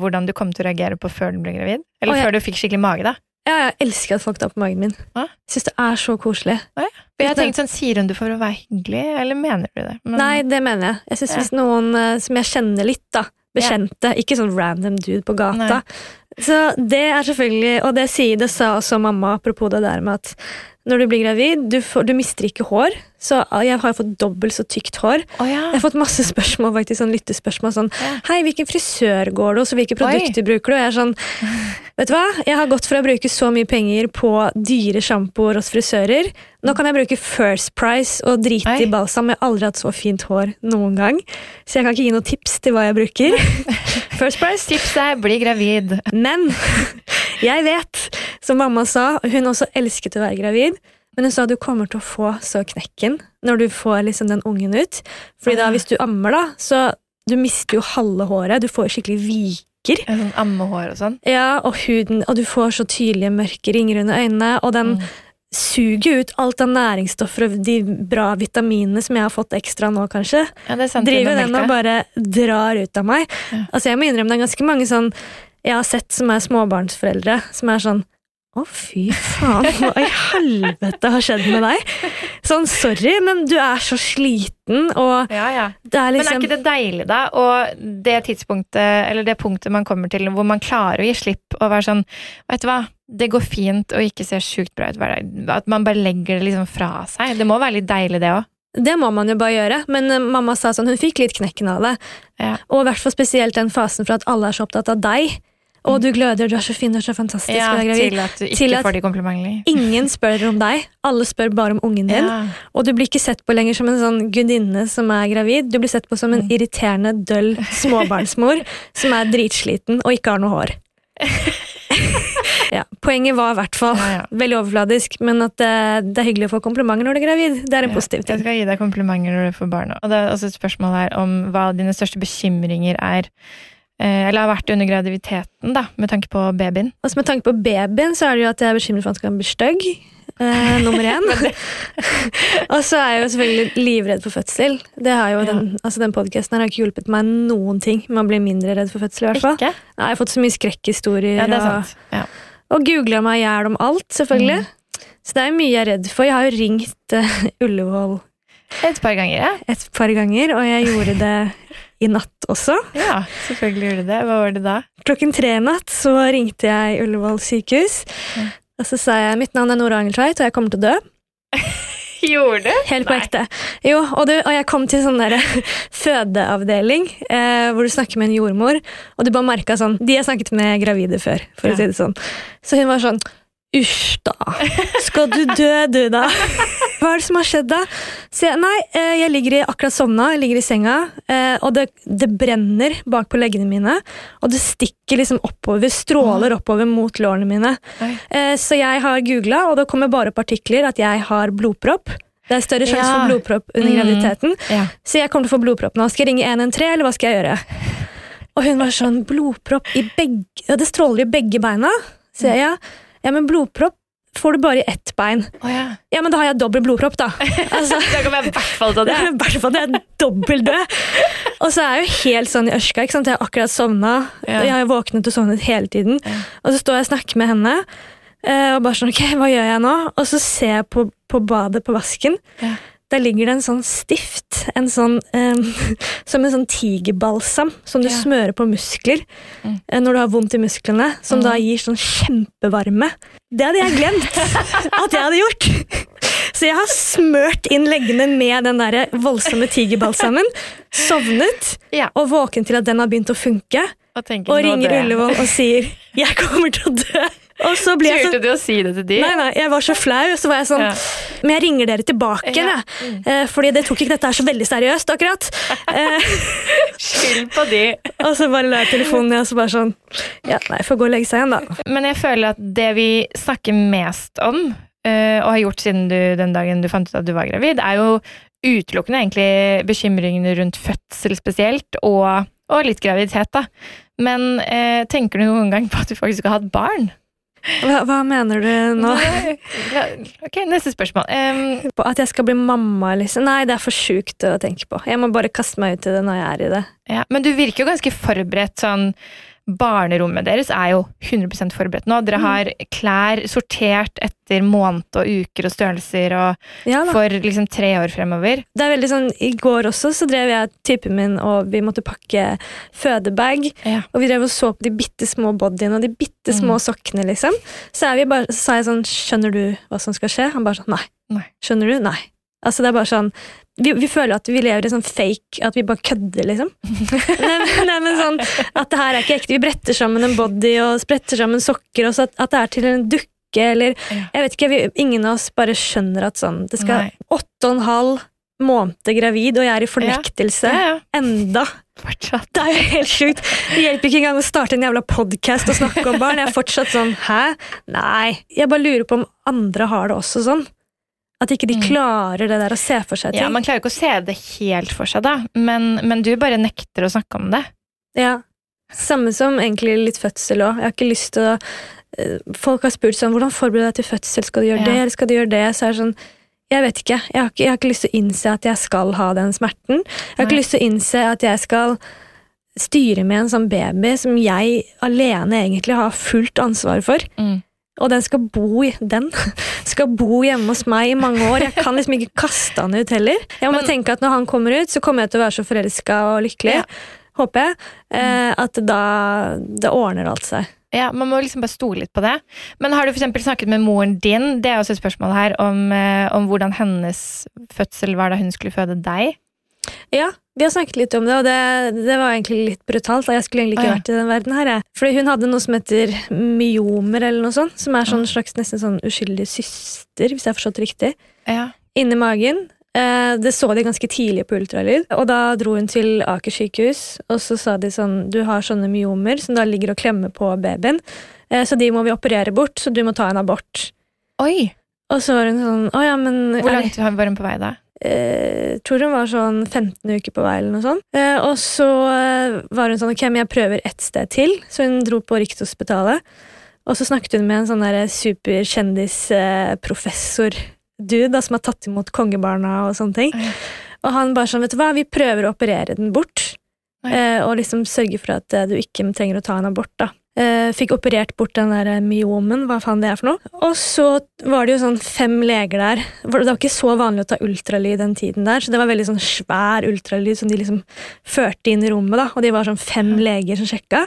Speaker 3: hvordan du kom til å reagere på før du ble gravid. Eller
Speaker 2: Å, ja.
Speaker 3: før du fikk skikkelig mage, da.
Speaker 2: Ja, jeg elsker at folk tar på magen min. Jeg syns det er så koselig.
Speaker 3: For jeg tenkte sånn, Sier hun det for å være hyggelig, eller mener du det? Men-
Speaker 2: Nei, det mener jeg. Jeg synes
Speaker 3: Ja.
Speaker 2: Hvis noen eh, som jeg kjenner litt, da, bekjente, ikke sånn random dude på gata. Så det er selvfølgelig, og det sier det sa også mamma apropos det der med at når du blir gravid, du, får, du mister ikke hår. Så jeg har fått dobbelt så tykt hår.
Speaker 3: Oh, ja.
Speaker 2: Jeg har fått masse spørsmål, faktisk, sånn lyttespørsmål sånn Hei, hvilken frisør går du hos, og hvilke produkter bruker du? Og jeg er sånn Vet du hva? Jeg har gått for å bruke så mye penger på dyre sjampoer hos frisører. Nå kan jeg bruke First Price og drite i balsam. Jeg har aldri hatt så fint hår noen gang. Så jeg kan ikke gi noe tips til hva jeg bruker. (laughs) First Price.
Speaker 3: Tips er bli gravid.
Speaker 2: Men (laughs) jeg vet, som mamma sa, hun også elsket å være gravid. Men hun sa du kommer til å få så knekken når du får liksom den ungen ut. Fordi da hvis du ammer, da, så du mister jo halve håret. Du får skikkelig viker.
Speaker 3: Sånn ammehår og sånn.
Speaker 2: Ja, og huden, og du får så tydelige mørke ringer under øynene, og den suger ut alt av næringsstoffer og de bra vitaminene som jeg har fått ekstra nå, kanskje.
Speaker 3: Ja, det er sant.
Speaker 2: Driver den og bare drar ut av meg. Altså, jeg må innrømme det er ganske mange sånn jeg har sett som er småbarnsforeldre, som er sånn å, fy faen, hva i helvete har skjedd med deg? Sånn, sorry, men du er så sliten, og
Speaker 3: Ja, ja.
Speaker 2: det er
Speaker 3: Men er
Speaker 2: liksom
Speaker 3: ikke det deilig, da? Og det tidspunktet, eller det punktet man kommer til hvor man klarer å gi slipp og være sånn Vet du hva, det går fint å ikke se sjukt bra ut hver dag. At man bare legger det liksom fra seg. Det må være litt deilig, det òg.
Speaker 2: Det må man jo bare gjøre, men eh, mamma sa sånn, hun fikk litt knekken av det.
Speaker 3: Ja.
Speaker 2: Og i hvert fall spesielt den fasen for at alle er så opptatt av deg. Og du gløder, du er så fin, du er så fantastisk.
Speaker 3: Ja,
Speaker 2: og
Speaker 3: til at du ikke
Speaker 2: Til at
Speaker 3: får de komplimentene.
Speaker 2: Ingen spør om deg, alle spør bare om ungen din.
Speaker 3: Ja.
Speaker 2: Og du blir ikke sett på lenger som en sånn gudinne som er gravid. Du blir sett på som
Speaker 3: Mm.
Speaker 2: en irriterende, døll småbarnsmor (laughs) som er dritsliten og ikke har noe hår. (laughs) ja, poenget var i hvert fall
Speaker 3: ja.
Speaker 2: veldig overfladisk, men at det, det er hyggelig å få komplimenter når du er gravid. Det er en positiv ting.
Speaker 3: Jeg skal gi deg komplimenter når du får barn. Og det er også et spørsmål her om hva dine største bekymringer er. Eh, Eller har vært under graviditeten, da, med tanke på babyen.
Speaker 2: Altså med tanke på babyen, så er det jo at jeg er bekymret for at han skal bli stygg. Eh, nummer én. (laughs) (laughs) og så er jeg jo selvfølgelig livredd for fødsel. Det har jo den, altså den podcasten her har ikke hjulpet meg noen ting med å bli mindre redd for fødsel. i hvert fall.
Speaker 3: Ikke?
Speaker 2: Nei, Jeg har fått så mye skrekkhistorier.
Speaker 3: Ja, det er
Speaker 2: og-.
Speaker 3: Ja.
Speaker 2: Og googla meg i hjel om alt, selvfølgelig. Så det er mye jeg er redd for. Jeg har jo ringt uh, Ullevål
Speaker 3: Et par ganger, ja.
Speaker 2: et par ganger, og jeg gjorde det i natt også.
Speaker 3: Ja, selvfølgelig gjorde du det. Hva var det da?
Speaker 2: Klokken tre i natt så ringte jeg Ullevål sykehus. Og så sa jeg mitt navn er Nora Angeltveit, og jeg kommer til å dø. (laughs)
Speaker 3: Gjorde du?
Speaker 2: Helt på ekte. Jo, og, du, og jeg kom til sånn der (laughs) fødeavdeling, eh, hvor du snakker med en jordmor, og du bare merka sånn De har snakket med gravide før, for
Speaker 3: Ja.
Speaker 2: å si det sånn. Så hun var sånn Usj, da. Skal du dø, du, da? Hva er det som har skjedd, da? Så jeg, nei, eh, jeg ligger i, akkurat sovna, jeg ligger i senga, eh, og det, det brenner bak på leggene mine. Og det stikker liksom oppover, stråler oppover mot lårene mine.
Speaker 3: Oi.
Speaker 2: Eh, Så jeg har googla, og det kommer bare opp artikler at jeg har blodpropp. Det er større sjanse
Speaker 3: Ja.
Speaker 2: for blodpropp under
Speaker 3: Mm.
Speaker 2: graviditeten.
Speaker 3: Ja.
Speaker 2: Så jeg kommer til å få blodpropp nå. Skal jeg ringe 113, eller hva skal jeg gjøre? Og hun var sånn Blodpropp i begge ja, Det stråler i begge beina. Så jeg, ja, ja, men blodpropp får du bare i ett bein.
Speaker 3: Oh, ja.
Speaker 2: Ja, men da har jeg dobbel blodpropp, da. (laughs) Altså,
Speaker 3: Da kan jeg i hvert fall ta
Speaker 2: det (laughs) i hvert fall det er dobbelt død. Og så er jeg jo helt sånn i ørska. ikke sant? Jeg har akkurat sovna.
Speaker 3: Ja.
Speaker 2: Jeg har våknet og sovnet hele tiden. Og så står jeg og snakker med henne. eh, Og bare sånn, ok, hva gjør jeg nå? Og så ser jeg på, på badet på vasken.
Speaker 3: Ja.
Speaker 2: Der ligger det en sånn stift, en sånn, em, (laughs) som en sånn tigerbalsam, som du
Speaker 3: Ja.
Speaker 2: smører på muskler
Speaker 3: Mm.
Speaker 2: eh, når du har vondt i musklene, som da gir sånn kjempevarme. Det hadde jeg glemt (laughs) at jeg hadde gjort! (laughs) Så jeg har smørt inn leggene med den der voldsomme tigerbalsamen, sovnet,
Speaker 3: Ja.
Speaker 2: og våken til at den har begynt å funke,
Speaker 3: Og,
Speaker 2: og ringer. Ullevål og sier 'jeg kommer til å dø'. Og så blir jeg så
Speaker 3: du å si det til de?
Speaker 2: Nei, nei, jeg var så flau, så var jeg sånn
Speaker 3: Ja.
Speaker 2: Men jeg ringer dere tilbake,
Speaker 3: Ja.
Speaker 2: jeg. Eh, Fordi det tok ikke dette her så veldig seriøst, akkurat. Eh, (laughs)
Speaker 3: Skyld på de. (laughs)
Speaker 2: og så bare la jeg telefonen ned, og så bare sånn Ja, nei, får gå og legge seg igjen, da.
Speaker 3: Men jeg føler at det vi snakker mest om, eh, og har gjort siden du, den dagen du fant ut at du var gravid, er jo utelukkende egentlig bekymringene rundt fødsel spesielt, og, og litt graviditet, da. Men eh, tenker du noen gang på at du faktisk har hatt barn?
Speaker 2: Hva, hva mener du nå?
Speaker 3: Nei. Ok, neste spørsmål.
Speaker 2: Um, At jeg skal bli mamma, liksom? Nei, det er for sjukt å tenke på. Jeg må bare kaste meg ut i det når jeg er i det.
Speaker 3: ja, men du virker jo ganske forberedt sånn barnerommet deres er jo 100 forberedt nå. Dere har klær sortert etter måned og uker og størrelser og
Speaker 2: Ja,
Speaker 3: for liksom tre år fremover.
Speaker 2: Det er veldig sånn, I går også så drev jeg typen min og vi måtte pakke fødebag.
Speaker 3: Ja.
Speaker 2: Og vi drev og så på de bitte små bodyene og de bitte små
Speaker 3: Mm.
Speaker 2: sokkene. liksom. Så, er vi bare, så sa jeg sånn Skjønner du hva som skal skje? Han bare sånn Nei.
Speaker 3: Nei.
Speaker 2: Skjønner du? Nei. Altså det er bare sånn vi, vi føler at vi lever i sånn fake At vi bare kødder, liksom. (laughs) nei, men- sånn At det her er ikke ekte. Vi bretter sammen en body og spretter sammen sokker, og så at, at det er til en dukke eller Jeg vet ikke, vi, Ingen av oss bare skjønner at sånn Det skal åtte og en halv måned gravid, og jeg er i fornektelse
Speaker 3: Ja, ja.
Speaker 2: enda.
Speaker 3: Fortsatt.
Speaker 2: Det er jo helt sjukt. Det hjelper ikke engang å starte en jævla podkast og snakke om barn. Jeg er fortsatt sånn Hæ? Nei. Jeg bare lurer på om andre har det også sånn. At ikke de
Speaker 3: Mm.
Speaker 2: klarer det der å se for seg ting.
Speaker 3: Ja, Man klarer ikke å se det helt for seg, da, men, men du bare nekter å snakke om det.
Speaker 2: Ja. Samme som egentlig litt fødsel òg. Jeg har ikke lyst til å eh, Folk har spurt sånn Hvordan forbereder du deg til fødsel? Skal du gjøre
Speaker 3: Ja.
Speaker 2: det, eller skal du gjøre det? Så er det sånn Jeg vet ikke. Jeg har ikke, jeg har ikke lyst til å innse at jeg skal ha den smerten. Jeg har
Speaker 3: Nei.
Speaker 2: ikke lyst til å innse at jeg skal styre med en sånn baby som jeg alene egentlig har fullt ansvar for.
Speaker 3: Mm.
Speaker 2: Og den skal bo i Den (laughs) skal bo hjemme hos meg i mange år. Jeg kan liksom ikke kaste han ut heller. Jeg må
Speaker 3: Men-
Speaker 2: tenke at når han kommer ut, så kommer jeg til å være så forelska og lykkelig.
Speaker 3: Ja.
Speaker 2: Håper jeg. Eh, at da Det ordner alt seg.
Speaker 3: Ja, Man må liksom bare stole litt på det. Men har du for snakket med moren din det er også et spørsmål her, om, eh, om hvordan hennes fødsel var da hun skulle føde deg?
Speaker 2: Ja, vi har snakket litt om det, og det, det var egentlig litt brutalt. Da. Jeg skulle egentlig ikke
Speaker 3: ja.
Speaker 2: vært i den verden her. Jeg. Fordi hun hadde noe som heter myomer, eller noe sånt. Som er sånn slags nesten sånn uskyldig syster, hvis jeg har forstått det riktig.
Speaker 3: Ja.
Speaker 2: Inni magen. Eh, det så de ganske tidlig på ultralyd. Og da dro hun til Aker sykehus, og så sa de sånn Du har sånne myomer som da ligger og klemmer på babyen, eh, så de må vi operere bort, så du må ta en abort.
Speaker 3: Oi!
Speaker 2: Og så var hun sånn Å ja, men
Speaker 3: Hvor langt var hun på vei da?
Speaker 2: Eh, tror hun var sånn 15 uker på vei, eller noe sånt. Eh, og så eh, var hun sånn Ok, men jeg prøver ett sted til. Så hun dro på Rikshospitalet. Og så snakket hun med en sånn der superkjendisprofessor dude da, som har tatt imot kongebarna og sånne ting.
Speaker 3: Ja.
Speaker 2: Og han bare sånn, vet du hva, vi prøver å operere den bort. Eh, og liksom sørge for at eh, du ikke trenger å ta en abort, da. Eh, fikk operert bort den der eh, myomen, hva faen det er for noe. Og så var det jo sånn fem leger der. Det var ikke så vanlig å ta ultralyd den tiden der, så det var veldig sånn svær ultralyd som de liksom førte inn i rommet, da. Og de var sånn fem leger som sjekka.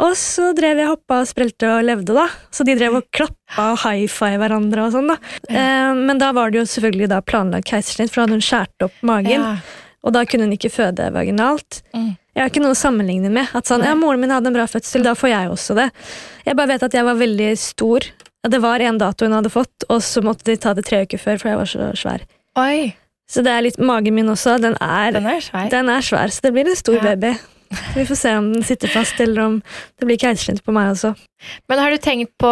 Speaker 2: Og så drev jeg hoppa og sprelte og levde, da. Så de drev og klappa og high five hverandre og sånn, da. Eh, men da var det jo selvfølgelig da planlagt keisersnitt, for da hadde hun skåret opp magen.
Speaker 3: Ja.
Speaker 2: Og da kunne hun ikke føde vaginalt.
Speaker 3: Mm.
Speaker 2: Jeg har ikke noe å sammenligne med. At sånn, ja, Moren min hadde en bra fødsel, da får jeg også det. Jeg bare vet at jeg var veldig stor. Det var en dato hun hadde fått, og så måtte de ta det tre uker før, for jeg var så svær.
Speaker 3: Oi!
Speaker 2: Så det er litt magen min også. Den er,
Speaker 3: Den er svær.
Speaker 2: den er svær, så det blir en stor
Speaker 3: Ja.
Speaker 2: baby. Vi får se om den sitter fast, eller om det blir keisersnitt på meg også.
Speaker 3: Men har du tenkt på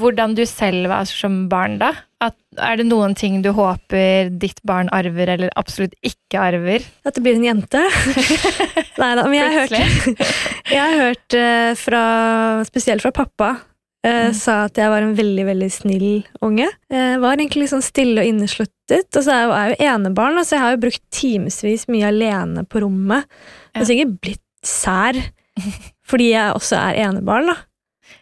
Speaker 3: hvordan du selv var som barn, da? At, er det noen ting du håper ditt barn arver, eller absolutt ikke arver?
Speaker 2: At det blir en jente? (laughs) Nei da, men jeg har hørt, jeg har hørt eh, fra, spesielt fra pappa, Mm. sa at jeg var en veldig, veldig snill unge. Jeg var egentlig litt sånn stille og innesluttet, og så er jeg er jo enebarn, så jeg har jo brukt timevis mye alene på rommet. Jeg har sikkert blitt sær, fordi jeg også er enebarn, da.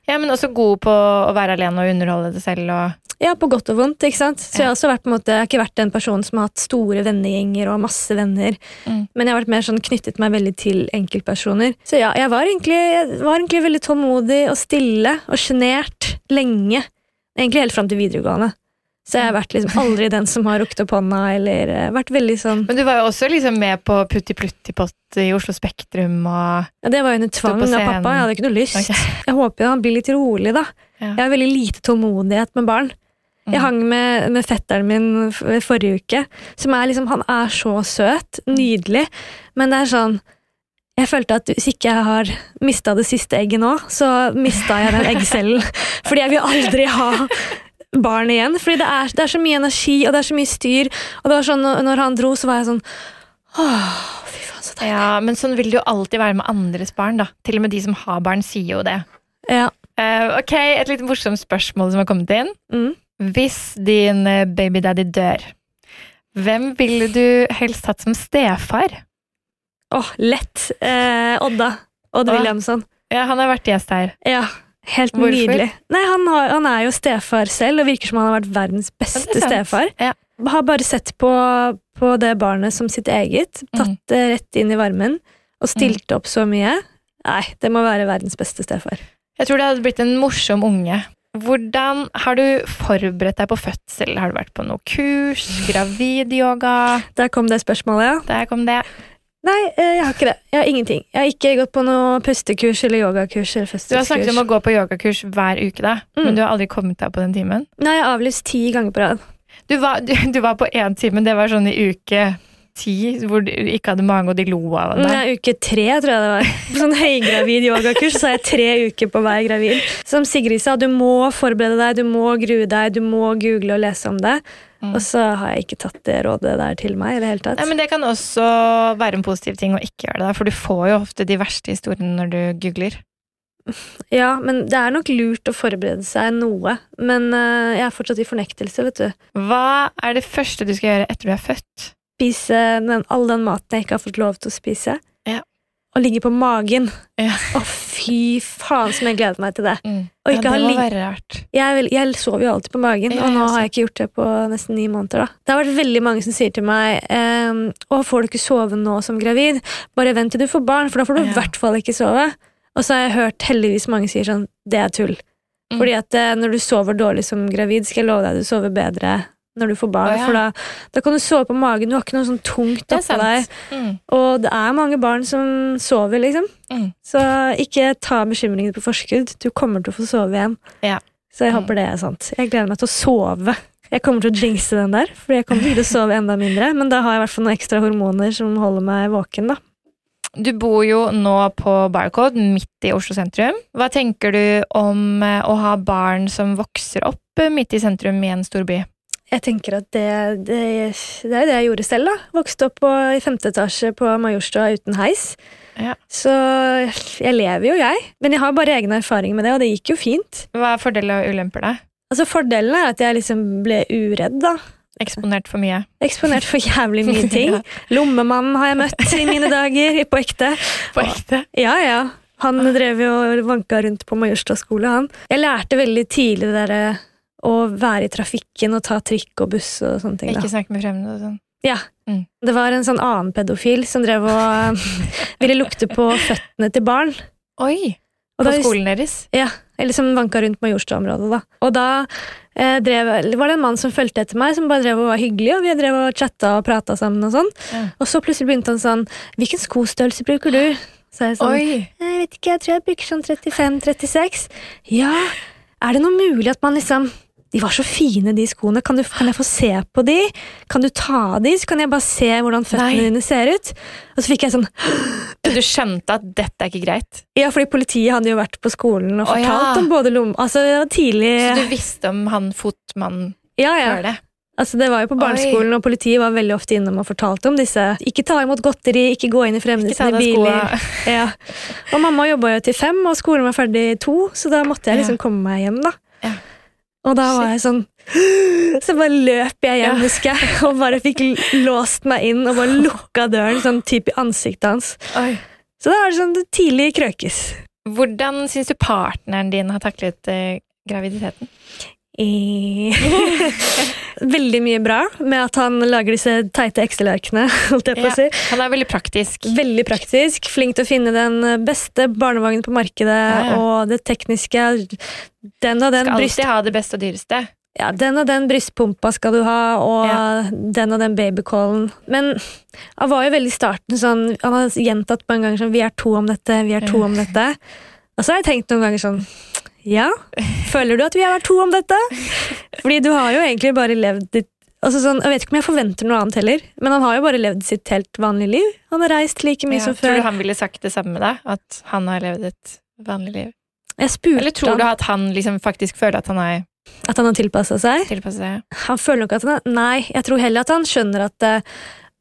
Speaker 3: Ja, men også god på å være alene og underholde det selv og
Speaker 2: Ja, på godt og vondt, ikke sant? Så jeg har også vært på en måte, jeg har ikke vært den personen som har hatt store vennegjenger og masse venner,
Speaker 3: Mm.
Speaker 2: men jeg har vært mer sånn knyttet meg veldig til enkeltpersoner. Så ja, jeg var egentlig, jeg var egentlig veldig tålmodig og stille og sjenert lenge. Egentlig helt fram til videregående. Så jeg har vært liksom aldri den som har rukket opp hånda, eller eh, vært veldig sånn
Speaker 3: Men du var jo også liksom med på Putti Plutti-pott i Oslo Spektrum og
Speaker 2: Ja, det var jo under tvang av pappa, jeg hadde ikke noe lyst.
Speaker 3: Okay.
Speaker 2: Jeg håper jo han blir litt rolig, da.
Speaker 3: Ja.
Speaker 2: Jeg har veldig lite tålmodighet med barn. Jeg
Speaker 3: Mm.
Speaker 2: hang med, med fetteren min forrige uke, som er liksom Han er så søt. Nydelig. Men det er sånn Jeg følte at hvis ikke jeg har mista det siste egget nå, så mista jeg den eggcellen. (laughs) Fordi jeg vil aldri ha barn igjen. Fordi det er, det er så mye energi, og det er så mye styr. Og det var sånn, når- han dro, så var jeg sånn Åh, fy faen, så deilig.
Speaker 3: Ja, men sånn vil det jo alltid være med andres barn, da. Til og med de som har barn, sier jo det.
Speaker 2: Ja.
Speaker 3: Uh, ok, et litt morsomt spørsmål som har kommet inn.
Speaker 2: Mm.
Speaker 3: Hvis din eh, babydaddy dør, hvem ville du helst hatt som stefar?
Speaker 2: Åh, lett. Uh, Odda. Odd. Williamson.
Speaker 3: Ja, Han har vært gjest her.
Speaker 2: Ja, helt
Speaker 3: Hvorfor?
Speaker 2: nydelig. Nei, han, har, han er jo stefar selv, og virker som han har vært verdens beste stefar.
Speaker 3: Ja.
Speaker 2: Har bare sett på, på det barnet som sitt eget,
Speaker 3: Mm.
Speaker 2: tatt det rett inn i varmen og stilt opp så mye. Nei, det må være verdens beste stefar.
Speaker 3: Jeg tror det hadde blitt en morsom unge. Hvordan Har du forberedt deg på fødsel? Har du vært på noe kurs? Gravidyoga?
Speaker 2: Der kom det spørsmålet, ja.
Speaker 3: Der kom det.
Speaker 2: Nei, eh, jeg har ikke det. Jeg har ingenting. Jeg har ikke gått på noe pustekurs eller yogakurs eller
Speaker 3: Du har snakket om å gå på yogakurs hver uke, da,
Speaker 2: Mm.
Speaker 3: men du har aldri kommet deg på den timen.
Speaker 2: Nei, jeg har avlyst ti ganger på rad.
Speaker 3: Du var, du, du var på én time, det var sånn i uke ti, hvor du ikke hadde mange, og de lo av deg.
Speaker 2: Nei, uke tre, tror jeg det var. (laughs) På Sånn høygravid yogakurs, så har jeg tre uker på hver gravid. Som Sigrid sa, du må forberede deg, du må grue deg, du må google og lese om det. Og så har jeg ikke tatt det rådet der til meg i det hele tatt.
Speaker 3: Nei, men Det kan også være en positiv ting å ikke gjøre det, for du får jo ofte de verste historiene når du googler.
Speaker 2: Ja, men det er nok lurt å forberede seg noe. Men eh, jeg er fortsatt i fornektelse, vet du.
Speaker 3: Hva er det første du skal gjøre etter du er født?
Speaker 2: Spise den, all den maten jeg ikke har fått lov til å spise. Og ligge på magen.
Speaker 3: Ja.
Speaker 2: Å, fy faen som jeg gleder meg til det. Og
Speaker 3: Ja, det må være rart.
Speaker 2: Jeg, vil, jeg sover jo alltid på magen,
Speaker 3: Ja,
Speaker 2: og nå har jeg ikke gjort det på nesten ni måneder. da. Det har vært veldig mange som sier til meg ehm, å, får du ikke sove nå som gravid? Bare vent til du får barn, for da får du i
Speaker 3: Ja.
Speaker 2: hvert fall ikke sove. Og så har jeg hørt heldigvis mange sier sånn, det er tull.
Speaker 3: Mm.
Speaker 2: Fordi at eh, når du sover dårlig som gravid, skal jeg love deg du sover bedre når du får barn.
Speaker 3: Oh, ja.
Speaker 2: For da, da kan du sove på magen, du har ikke noe sånn tungt oppå deg.
Speaker 3: Mm.
Speaker 2: Og det er mange barn som sover, liksom.
Speaker 3: Mm.
Speaker 2: Så ikke ta bekymringene på forskudd. Du kommer til å få sove igjen.
Speaker 3: Ja.
Speaker 2: Så jeg
Speaker 3: Mm.
Speaker 2: håper det er sant. Jeg gleder meg til å sove. Jeg kommer til å jinxe den der, for jeg kommer til å sove enda mindre. Men da har jeg i hvert fall noen ekstra hormoner som holder meg våken. da.
Speaker 3: Du bor jo nå på Barcode, midt i Oslo sentrum. Hva tenker du om eh, å ha barn som vokser opp eh, midt i sentrum i en storby?
Speaker 2: Jeg tenker at det, det, det er det jeg gjorde selv. da. Vokste opp på, i femte etasje på Majorstua uten heis.
Speaker 3: Ja.
Speaker 2: Så jeg lever jo, jeg. Men jeg har bare egen erfaring med det, og det gikk jo fint.
Speaker 3: Hva er fordeler og ulemper, da?
Speaker 2: Altså Fordelen er at jeg liksom ble uredd, da.
Speaker 3: Eksponert for mye?
Speaker 2: Eksponert for jævlig mye (laughs) ting. Lommemannen har jeg møtt i mine dager, på ekte.
Speaker 3: På ekte?
Speaker 2: Ja, ja. Han drev jo og vanka rundt på Majorstua skole, han. Jeg lærte veldig tidlig det derre å være i trafikken og ta trikk og buss og sånne ting. da.
Speaker 3: Ikke snakke med fremmede og sånn?
Speaker 2: Ja.
Speaker 3: Mm.
Speaker 2: Det var en sånn annen pedofil som drev og (laughs) ville lukte på føttene til barn.
Speaker 3: Oi!
Speaker 2: Og
Speaker 3: På
Speaker 2: da-
Speaker 3: skolen deres?
Speaker 2: Ja, eller som vanka rundt Majorstua-området. da. Og da eh, drev, var det en mann som fulgte etter meg, som bare drev og var hyggelig, og vi drev og chatta og prata sammen. Og sånn.
Speaker 3: Ja.
Speaker 2: Og så plutselig begynte han sånn Hvilken skostørrelse bruker du? Så jeg sånn
Speaker 3: Oi!
Speaker 2: Jeg vet ikke, jeg tror jeg bruker sånn 35-36. Ja, er det noe mulig at man liksom De var så fine, de skoene. Kan, du, kan jeg få se på de? Kan du ta av de, så kan jeg bare se hvordan føttene
Speaker 3: Nei.
Speaker 2: dine ser ut? Og så fikk jeg sånn
Speaker 3: Du skjønte at dette er ikke greit?
Speaker 2: Ja, fordi politiet hadde jo vært på skolen og
Speaker 3: Å, ja.
Speaker 2: fortalt om både lom... Altså, tidlig
Speaker 3: Så du visste om han fotmannen
Speaker 2: Ja, ja.
Speaker 3: før det?
Speaker 2: Altså, det var jo på barneskolen, og politiet var veldig ofte innom og fortalte om disse. Ikke ta imot godteri, ikke gå inn i fremmede sine biler. Ja. Og mamma jobba jo til fem, og skolen var ferdig to, så da måtte jeg liksom
Speaker 3: Ja.
Speaker 2: komme meg hjem, da. Og da var jeg sånn Så bare løp jeg hjem, husker jeg, (laughs) og bare fikk låst meg inn og bare lukka døren sånn typ i ansiktet hans.
Speaker 3: Oi.
Speaker 2: Så da var det sånn tidlig krøkes.
Speaker 3: Hvordan syns du partneren din har taklet eh, graviditeten?
Speaker 2: I... (laughs) Veldig mye bra med at han lager disse teite Excel-arkene, (laughs) å si.
Speaker 3: Han er veldig praktisk.
Speaker 2: Veldig praktisk. Flink til å finne den beste barnevognen på markedet,
Speaker 3: ja.
Speaker 2: og det tekniske. Den og den,
Speaker 3: Skal
Speaker 2: bryst,
Speaker 3: alltid ha det beste og dyreste.
Speaker 2: ja, den, og den brystpumpa skal du ha, og
Speaker 3: Ja.
Speaker 2: den og den babycallen. Men han var jo veldig i starten sånn Han har gjentatt mange ganger sånn Vi er to om dette, vi er to om dette. Og så har jeg tenkt noen ganger sånn Ja, føler du at vi har vært to om dette? Fordi du har jo egentlig bare levd ditt Altså sånn, jeg vet ikke om jeg forventer noe annet heller, men han har jo bare levd sitt helt vanlige liv. Han har reist like mye
Speaker 3: Ja.
Speaker 2: som
Speaker 3: Tror
Speaker 2: før.
Speaker 3: du han ville sagt det samme med deg? At han har levd et vanlig liv?
Speaker 2: Jeg spurte
Speaker 3: Eller tror du at han liksom faktisk føler at han har
Speaker 2: at han har tilpassa seg.
Speaker 3: tilpasset?
Speaker 2: Han føler nok at han er Nei, jeg tror heller at han skjønner at, eh,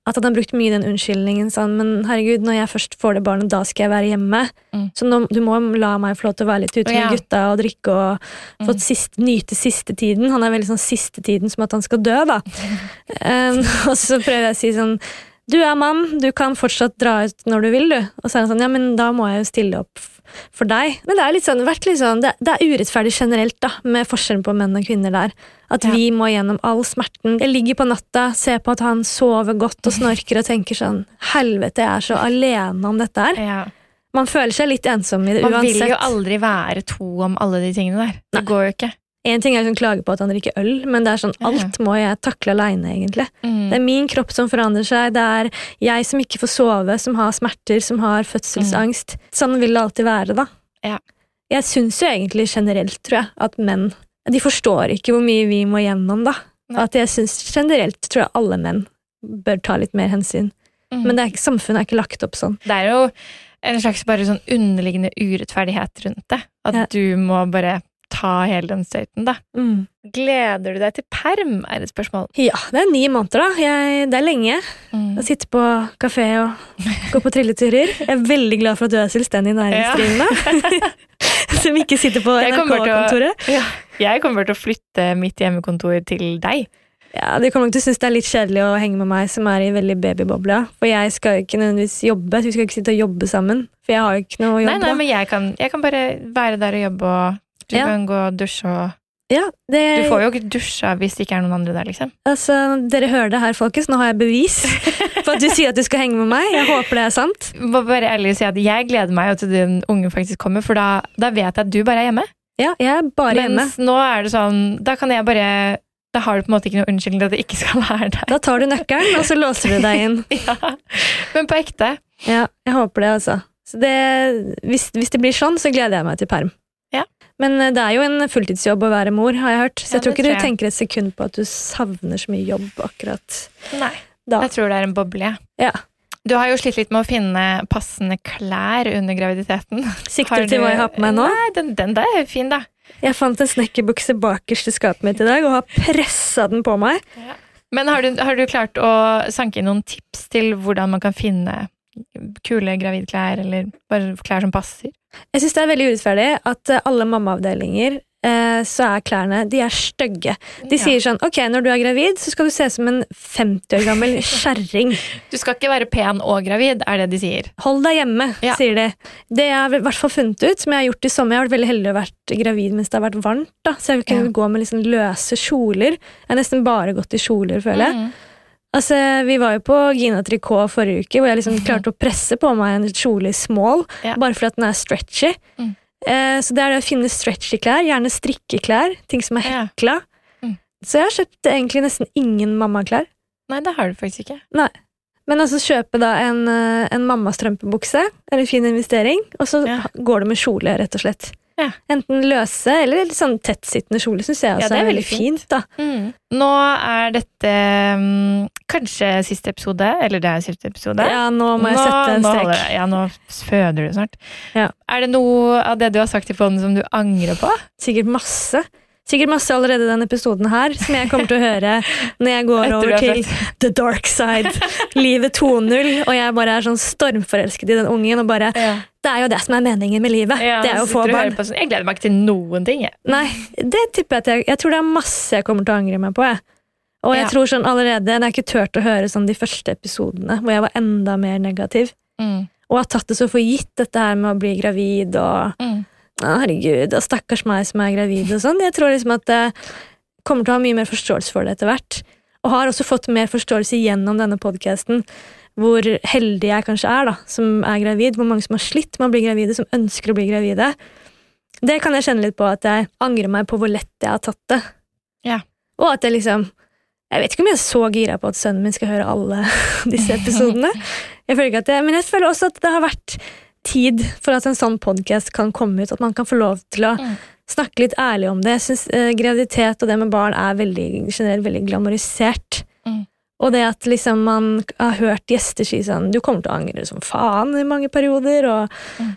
Speaker 2: at han har brukt mye den unnskyldningen sånn, men herregud, når jeg først får det barnet, da skal jeg være hjemme.
Speaker 3: Mm.
Speaker 2: Så nå, du må la meg få lov til å være litt ute med
Speaker 3: ja.
Speaker 2: gutta og drikke og
Speaker 3: Mm.
Speaker 2: få siste, nyte siste tiden. Han er veldig sånn siste tiden som at han skal dø, da. Um, (laughs) og så prøver jeg å si sånn du er mann, du kan fortsatt dra ut når du vil, du. Og så er han sånn, ja, men da må jeg jo stille opp for deg. Men det er litt sånn, vært litt sånn, det, det er urettferdig generelt, da, med forskjellen på menn og kvinner der. At
Speaker 3: Ja.
Speaker 2: vi må gjennom all smerten. Jeg ligger på natta, ser på at han sover godt og snorker og tenker sånn, helvete, jeg er så alene om dette her.
Speaker 3: Ja.
Speaker 2: Man føler seg litt ensom i det uansett.
Speaker 3: Man vil jo aldri være to om alle de tingene der. Det går jo ikke.
Speaker 2: En ting er sånn klage på at han drikker øl, men det er sånn, alt må jeg takle aleine, egentlig.
Speaker 3: Mm.
Speaker 2: Det er min kropp som forandrer seg, det er jeg som ikke får sove, som har smerter, som har fødselsangst. Sånn vil det alltid være, da.
Speaker 3: Ja.
Speaker 2: Jeg syns jo egentlig generelt, tror jeg, at menn De forstår ikke hvor mye vi må gjennom, da.
Speaker 3: Nei.
Speaker 2: At jeg syns generelt, tror jeg alle menn bør ta litt mer hensyn.
Speaker 3: Mm.
Speaker 2: Men det er ikke, samfunnet er ikke lagt opp sånn.
Speaker 3: Det er jo en slags bare sånn underliggende urettferdighet rundt det. At
Speaker 2: Ja.
Speaker 3: du må bare ta hele den støyten, da.
Speaker 2: Mm.
Speaker 3: Gleder du deg til perm, er et spørsmål.
Speaker 2: Ja, det er ni måneder, da. Jeg, det er lenge.
Speaker 3: Mm.
Speaker 2: Å sitte på kafé og gå på trilleturer. Jeg er veldig glad for at du er selvstendig næringsdrivende. (laughs) Som ikke sitter på NRK-kontoret.
Speaker 3: Ja. Jeg kommer til å flytte mitt hjemmekontor til deg.
Speaker 2: Ja, De kommer nok til å synes det er litt kjedelig å henge med meg som er i veldig babybobla. For jeg skal ikke nødvendigvis jobbe. så Vi skal ikke sitte og jobbe sammen. For jeg har jo ikke noe
Speaker 3: å
Speaker 2: jobbe.
Speaker 3: nei,
Speaker 2: nei,
Speaker 3: men jeg kan, jeg kan bare være der og jobbe, og du
Speaker 2: Ja.
Speaker 3: kan gå og dusje og
Speaker 2: ja, det,
Speaker 3: Du får jo ikke dusja hvis det ikke er noen andre der, liksom.
Speaker 2: altså, Dere hører det her, folkens. Nå har jeg bevis på at du sier at du skal henge med meg. Jeg håper det er sant.
Speaker 3: Bare ærlig si at Jeg gleder meg til den ungen faktisk kommer, for da, da vet jeg at du bare er hjemme.
Speaker 2: Ja, jeg er bare hjemme.
Speaker 3: Mens nå er det sånn Da kan jeg bare Da har du på en måte ikke noe unnskyldning til at det ikke skal være der.
Speaker 2: Da tar du nøkkelen, og så låser du deg inn. (laughs)
Speaker 3: Ja. Men på ekte.
Speaker 2: Ja, jeg håper det, altså. Så det, hvis, hvis det blir sånn, så gleder jeg meg til perm.
Speaker 3: Ja.
Speaker 2: Men eh, det er jo en fulltidsjobb å være mor, har jeg hørt. Så
Speaker 3: Ja,
Speaker 2: jeg tror ikke
Speaker 3: tror
Speaker 2: du tenker et sekund på at du savner så mye jobb akkurat
Speaker 3: Nei.
Speaker 2: da.
Speaker 3: Jeg tror det er en boble. jeg.
Speaker 2: Ja.
Speaker 3: Du har jo slitt litt med å finne passende klær under graviditeten.
Speaker 2: Sikter til hva jeg har på meg nå.
Speaker 3: Nei, den, den der er fin, da.
Speaker 2: Jeg fant en snekkerbukse bakerst i skapet mitt i dag og har pressa den på meg.
Speaker 3: Men har du, har du klart å sanke inn noen tips til hvordan man kan finne kule gravidklær, eller bare klær som passer?
Speaker 2: Jeg syns det er veldig urettferdig at eh, alle mammaavdelinger eh, så er klærne de er stygge. De sier sånn ok, når du er gravid, så skal du se ut som en 50 år gammel (laughs) kjerring.
Speaker 3: Du skal ikke være pen og gravid, er det de sier.
Speaker 2: Hold deg hjemme,
Speaker 3: Ja.
Speaker 2: sier de. Det jeg har i hvert fall funnet ut, som jeg har gjort i sommer Jeg har vært veldig heldig å vært gravid mens det har vært varmt, da, så jeg kunne
Speaker 3: Ja.
Speaker 2: gå med liksom løse kjoler. Jeg har nesten bare gått i kjoler, føler jeg.
Speaker 3: Mm.
Speaker 2: Altså, Vi var jo på Gina Tricot forrige uke, hvor jeg liksom klarte å presse på meg en kjole i small,
Speaker 3: Ja.
Speaker 2: bare fordi at den er stretchy.
Speaker 3: Mm.
Speaker 2: Eh, så det er det å finne stretchy klær, gjerne strikkeklær, ting som er
Speaker 3: Ja.
Speaker 2: hekla.
Speaker 3: Mm.
Speaker 2: Så jeg har kjøpt egentlig nesten ingen mammaklær.
Speaker 3: Nei, det har du faktisk ikke. Nei.
Speaker 2: Men altså kjøpe da en, eh, en mammastrømpebukse, er en fin investering, og så
Speaker 3: Ja.
Speaker 2: går det med kjole, rett og slett.
Speaker 3: Ja.
Speaker 2: Enten løse eller litt sånn tettsittende kjole syns jeg
Speaker 3: Ja,
Speaker 2: også
Speaker 3: det er
Speaker 2: er
Speaker 3: veldig
Speaker 2: fint. fint. da.
Speaker 3: Nå er dette mm, kanskje siste episode, eller det er siste episode.
Speaker 2: Ja, nå må jeg
Speaker 3: Nå-
Speaker 2: sette en
Speaker 3: nå
Speaker 2: strek.
Speaker 3: holder. Ja, nå føder du snart.
Speaker 2: Ja.
Speaker 3: Er det noe av det du har sagt i fonden som du angrer på?
Speaker 2: Sikkert masse. Sikkert masse allerede i denne episoden her, som jeg kommer til å høre når jeg går (laughs) over til the dark side. Livet 2.0, og jeg bare er sånn stormforelsket i den ungen. og bare, Det er jo det som er meningen med livet. det er å få barn.
Speaker 3: sånn, Jeg gleder meg ikke til noen ting. Jeg.
Speaker 2: Nei, det tipper jeg jeg Jeg tror det er masse jeg kommer til å angre meg på. Jeg. Og jeg
Speaker 3: Ja.
Speaker 2: tror sånn allerede, Jeg har ikke turt å høre sånn de første episodene, hvor jeg var enda mer negativ.
Speaker 3: Mm.
Speaker 2: Og har tatt det så for gitt, dette her med å bli gravid og
Speaker 3: Mm.
Speaker 2: Å, herregud, og stakkars meg som er gravid og sånn. Jeg tror liksom at jeg kommer til å ha mye mer forståelse for det etter hvert. Og har også fått mer forståelse gjennom denne podkasten, hvor heldig jeg kanskje er, da, som er gravid. Hvor mange som har slitt med å bli gravide, som ønsker å bli gravide. Det kan jeg kjenne litt på, at jeg angrer meg på hvor lett jeg har tatt det.
Speaker 3: Ja.
Speaker 2: Og at jeg liksom Jeg vet ikke om jeg er så gira på at sønnen min skal høre alle (laughs) disse episodene. Jeg føler ikke at jeg, men jeg føler også at det har vært tid for at en sånn podkast kan komme ut, at man kan få lov til å
Speaker 3: Mm.
Speaker 2: snakke litt ærlig om det. Jeg synes eh, Graviditet og det med barn er veldig, generelt veldig glamorisert.
Speaker 3: Mm.
Speaker 2: Og det at liksom man har hørt gjester si sånn Du kommer til å angre som faen i mange perioder. Og,
Speaker 3: Mm.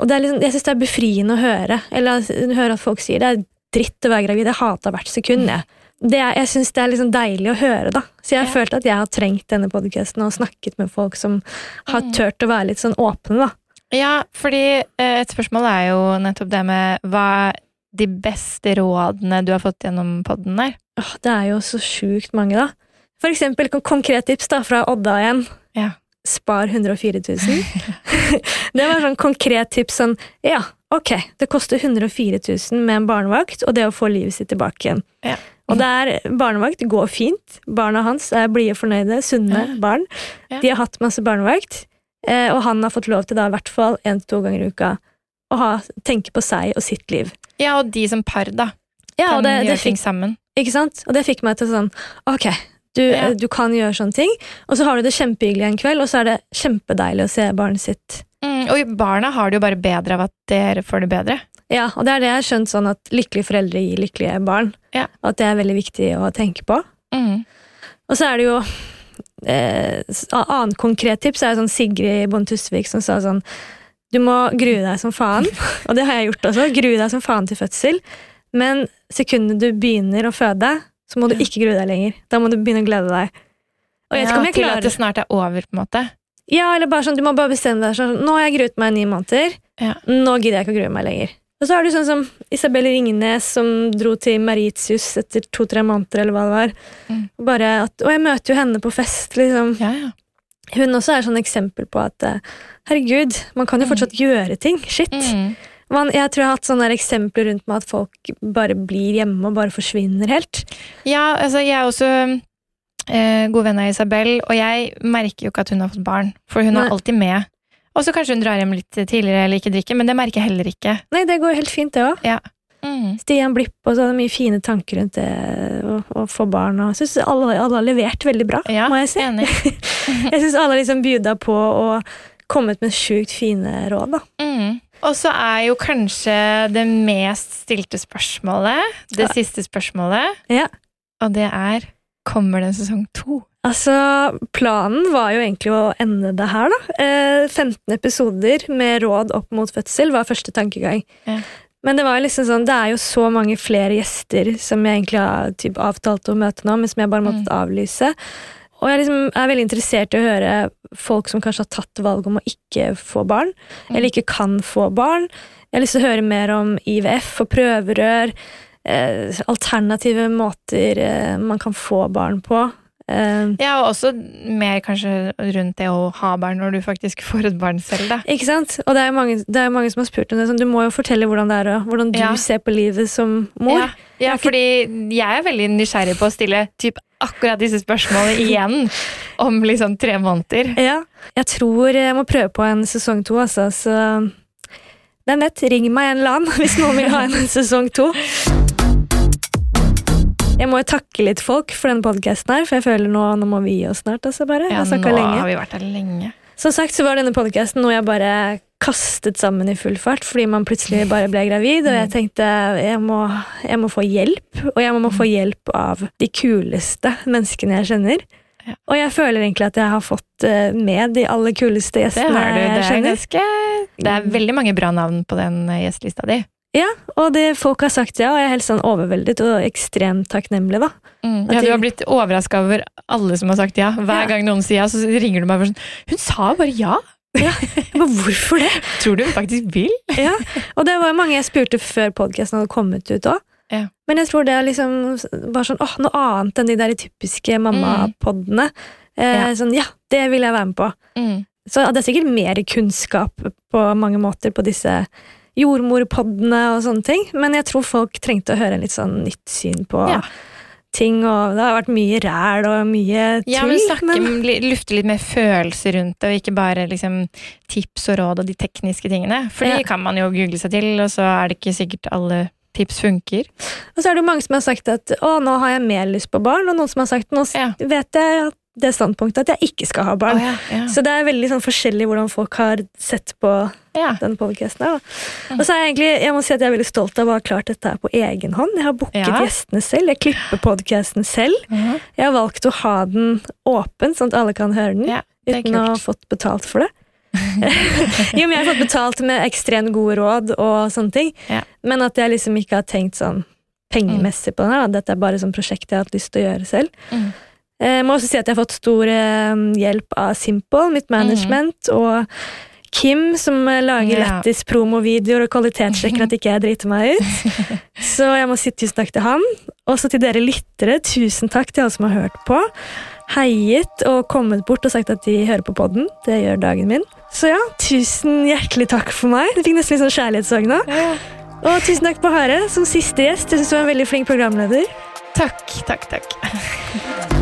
Speaker 2: og det liksom, jeg syns det er befriende å høre. Eller høre at folk sier det er dritt å være gravid. Jeg hata hvert sekund. Jeg, det er, jeg syns det er liksom deilig å høre, da. Så jeg har
Speaker 3: Ja.
Speaker 2: følt at jeg har trengt denne podkasten og snakket med folk som har
Speaker 3: Mm.
Speaker 2: turt å være litt sånn åpne, da.
Speaker 3: Ja, fordi eh, et spørsmål er jo nettopp det med hva er de beste rådene du har fått gjennom podden der?
Speaker 2: Åh, det er jo så sjukt mange, da. For eksempel konkret tips da, fra Odda igjen.
Speaker 3: Ja.
Speaker 2: Spar 104 000. (laughs) (laughs) det var sånn konkret tips sånn Ja, ok, det koster 104 000 med en barnevakt og det å få livet sitt tilbake igjen.
Speaker 3: Ja.
Speaker 2: Og det er barnevakt går fint. Barna hans er blide, fornøyde, sunne barn.
Speaker 3: Ja.
Speaker 2: De har hatt masse barnevakt, eh, og han har fått lov til da i hvert fall én til to ganger i uka å ha, tenke på seg og sitt liv.
Speaker 3: ja, og de som par, da.
Speaker 2: Ja,
Speaker 3: kan
Speaker 2: det, gjøre det
Speaker 3: gjøre ting sammen.
Speaker 2: ikke sant? Og det fikk meg til sånn Ok, du,
Speaker 3: Ja.
Speaker 2: du kan gjøre sånne ting, og så har du det kjempehyggelig en kveld, og så er det kjempedeilig å se barnet sitt.
Speaker 3: Mm, og barna har det jo bare bedre av at dere får det bedre.
Speaker 2: Ja, og det er det jeg har skjønt sånn at lykkelige foreldre gir lykkelige barn.
Speaker 3: Ja.
Speaker 2: At det er veldig viktig å tenke på.
Speaker 3: Mm.
Speaker 2: Og så er det jo eh, Annet konkret tips er jo sånn Sigrid Bonde Tusvik som sa sånn Du må grue deg som faen, (laughs) og det har jeg gjort også. Grue deg som faen til fødsel. Men sekundet du begynner å føde, så må du ikke grue deg lenger. Da må du begynne å glede deg. Og jeg vet ikke om jeg
Speaker 3: til at det snart er over, på en måte.
Speaker 2: Ja, eller bare sånn, Du må bare bestemme deg sånn Nå har jeg gruet meg i ni måneder.
Speaker 3: Ja.
Speaker 2: Nå gidder jeg ikke å grue meg lenger. Og så har du sånn som Isabel Ringnes som dro til Maritius etter to-tre måneder, eller hva det var.
Speaker 3: Mm.
Speaker 2: Bare at, og jeg møter jo henne på fest, liksom.
Speaker 3: Ja, ja.
Speaker 2: Hun også er sånn eksempel på at eh, herregud, man kan jo fortsatt gjøre ting. Shit.
Speaker 3: Mm.
Speaker 2: Man, jeg tror jeg har hatt sånne eksempler rundt meg at folk bare blir hjemme og bare forsvinner helt.
Speaker 3: Ja, altså jeg er også eh, god venn av Isabel, og jeg merker jo ikke at hun har fått barn, for hun
Speaker 2: Nei.
Speaker 3: er alltid med. Og så kanskje hun drar hjem litt tidligere eller ikke drikker, men det merker jeg heller ikke.
Speaker 2: Nei, det går helt fint, det òg.
Speaker 3: Ja. Mm.
Speaker 2: Stian Blipp og så hadde mye fine tanker rundt det å få barn. Og jeg syns alle, alle har levert veldig bra,
Speaker 3: Ja,
Speaker 2: må jeg si.
Speaker 3: enig. (laughs)
Speaker 2: Jeg syns alle har liksom bjuda på og kommet med sjukt fine råd. da.
Speaker 3: Mm. Og så er jo kanskje det mest stilte spørsmålet, det
Speaker 2: Ja.
Speaker 3: siste spørsmålet,
Speaker 2: Ja.
Speaker 3: og det er Kommer det en sesong to?
Speaker 2: Altså, Planen var jo egentlig å ende det her, da. Eh, 15 episoder med råd opp mot fødsel var første tankegang.
Speaker 3: Ja.
Speaker 2: Men det var jo liksom sånn, det er jo så mange flere gjester som jeg egentlig har typ, avtalt å møte nå, men som jeg bare måtte avlyse. Og jeg liksom er veldig interessert i å høre folk som kanskje har tatt valg om å ikke få barn, eller ikke kan få barn. Jeg har lyst til å høre mer om IVF og prøverør, eh, alternative måter eh, man kan få barn på. Eh,
Speaker 3: Ja, og også mer kanskje rundt det å ha barn når du faktisk (laughs) får et barn selv, da.
Speaker 2: Ikke sant? Og det er mange, det er mange som har spurt om det. Sånn, du må jo fortelle hvordan det er, og hvordan du
Speaker 3: Ja.
Speaker 2: ser på livet som mor.
Speaker 3: Ja, ja, fordi jeg er veldig nysgjerrig på å stille typ akkurat disse spørsmålene igjen (laughs) om liksom tre måneder.
Speaker 2: Ja. Jeg tror jeg må prøve på en sesong to, altså. Så det er nett. Ring meg en eller annen (laughs) hvis noen vil ha en sesong to. Jeg må jo takke litt folk for denne podkasten her, for jeg føler nå, nå må vi gi oss snart. Altså bare.
Speaker 3: Ja, nå
Speaker 2: lenge.
Speaker 3: har vi vært her lenge.
Speaker 2: Som sagt så var denne podkasten noe jeg bare kastet sammen i full fart fordi man plutselig bare ble gravid, og jeg tenkte jeg må, jeg må få hjelp. Og jeg må få hjelp av de kuleste menneskene jeg kjenner.
Speaker 3: Ja.
Speaker 2: Og jeg føler egentlig at jeg har fått eh, med de aller kuleste
Speaker 3: Det
Speaker 2: gjestene
Speaker 3: har du. Det
Speaker 2: jeg
Speaker 3: er,
Speaker 2: kjenner.
Speaker 3: ganske, det er veldig mange bra navn på den eh, gjestelista di.
Speaker 2: Ja, og det folk har sagt ja, og jeg er helt sånn overveldet og ekstremt takknemlig, da.
Speaker 3: Mm. Ja, du har blitt overraska over alle som har sagt ja. Hver
Speaker 2: Ja.
Speaker 3: gang noen sier ja, så ringer du meg og sånn Hun sa bare ja!
Speaker 2: Men hvorfor det? (laughs)
Speaker 3: Tror du hun faktisk vil?
Speaker 2: Ja, og det var jo mange jeg spurte før podkasten hadde kommet ut òg.
Speaker 3: Ja.
Speaker 2: Men jeg tror det er liksom bare sånn åh, noe annet enn de der typiske mammapoddene. Eh,
Speaker 3: Ja.
Speaker 2: Sånn, ja, det vil jeg være med på.
Speaker 3: Mm.
Speaker 2: Så det er sikkert mer kunnskap på mange måter på disse jordmorpoddene og sånne ting, men jeg tror folk trengte å høre en litt sånn nytt syn på
Speaker 3: Ja.
Speaker 2: ting, og det har vært mye ræl og mye tull.
Speaker 3: Ja, men snakke, men... lufte litt mer følelser rundt det, og ikke bare liksom, tips og råd og de tekniske tingene. For
Speaker 2: Ja.
Speaker 3: de kan man jo google seg til, og så er det ikke sikkert alle tips funker.
Speaker 2: Og så er det jo mange som har sagt at å, nå har jeg mer lyst på barn, og noen som har sagt nå
Speaker 3: Ja.
Speaker 2: vet jeg at det standpunktet at jeg ikke skal ha barn.
Speaker 3: Oh, ja, ja.
Speaker 2: Så det er veldig sånn forskjellig hvordan folk har sett på
Speaker 3: Ja.
Speaker 2: den podcasten her. Da. Og så er jeg egentlig, jeg må si at jeg er veldig stolt av å ha klart dette her på egen hånd. Jeg har booket
Speaker 3: Ja.
Speaker 2: gjestene selv, jeg klipper podcasten selv.
Speaker 3: Mhm.
Speaker 2: Jeg har valgt å ha den åpen, sånn at alle kan høre den,
Speaker 3: Ja,
Speaker 2: uten å ha fått betalt for det. (laughs) jo, men jeg har fått betalt med ekstremt gode råd og sånne ting, men at jeg liksom ikke har tenkt sånn pengemessig på den her. Da. Dette er bare sånn prosjekt jeg har hatt lyst til å gjøre selv.
Speaker 3: Mm.
Speaker 2: Eh, Jeg må også si at jeg har fått stor eh, hjelp av Simple, mitt management, og Kim, som eh, lager
Speaker 3: Ja.
Speaker 2: lættis promovideoer og kvalitetssjekker at ikke jeg driter meg ut. (laughs) Så jeg må si tusen takk til han. Også til dere lyttere, tusen takk til alle som har hørt på. heiet og kommet bort og sagt at de hører på podden. Det gjør dagen min. Så ja, tusen hjertelig takk for meg. Du fikk nesten litt sånn kjærlighetssorg nå. Og tusen takk på Hare som siste gjest. Jeg synes du var en veldig flink programleder.
Speaker 3: Takk, takk, takk. (laughs)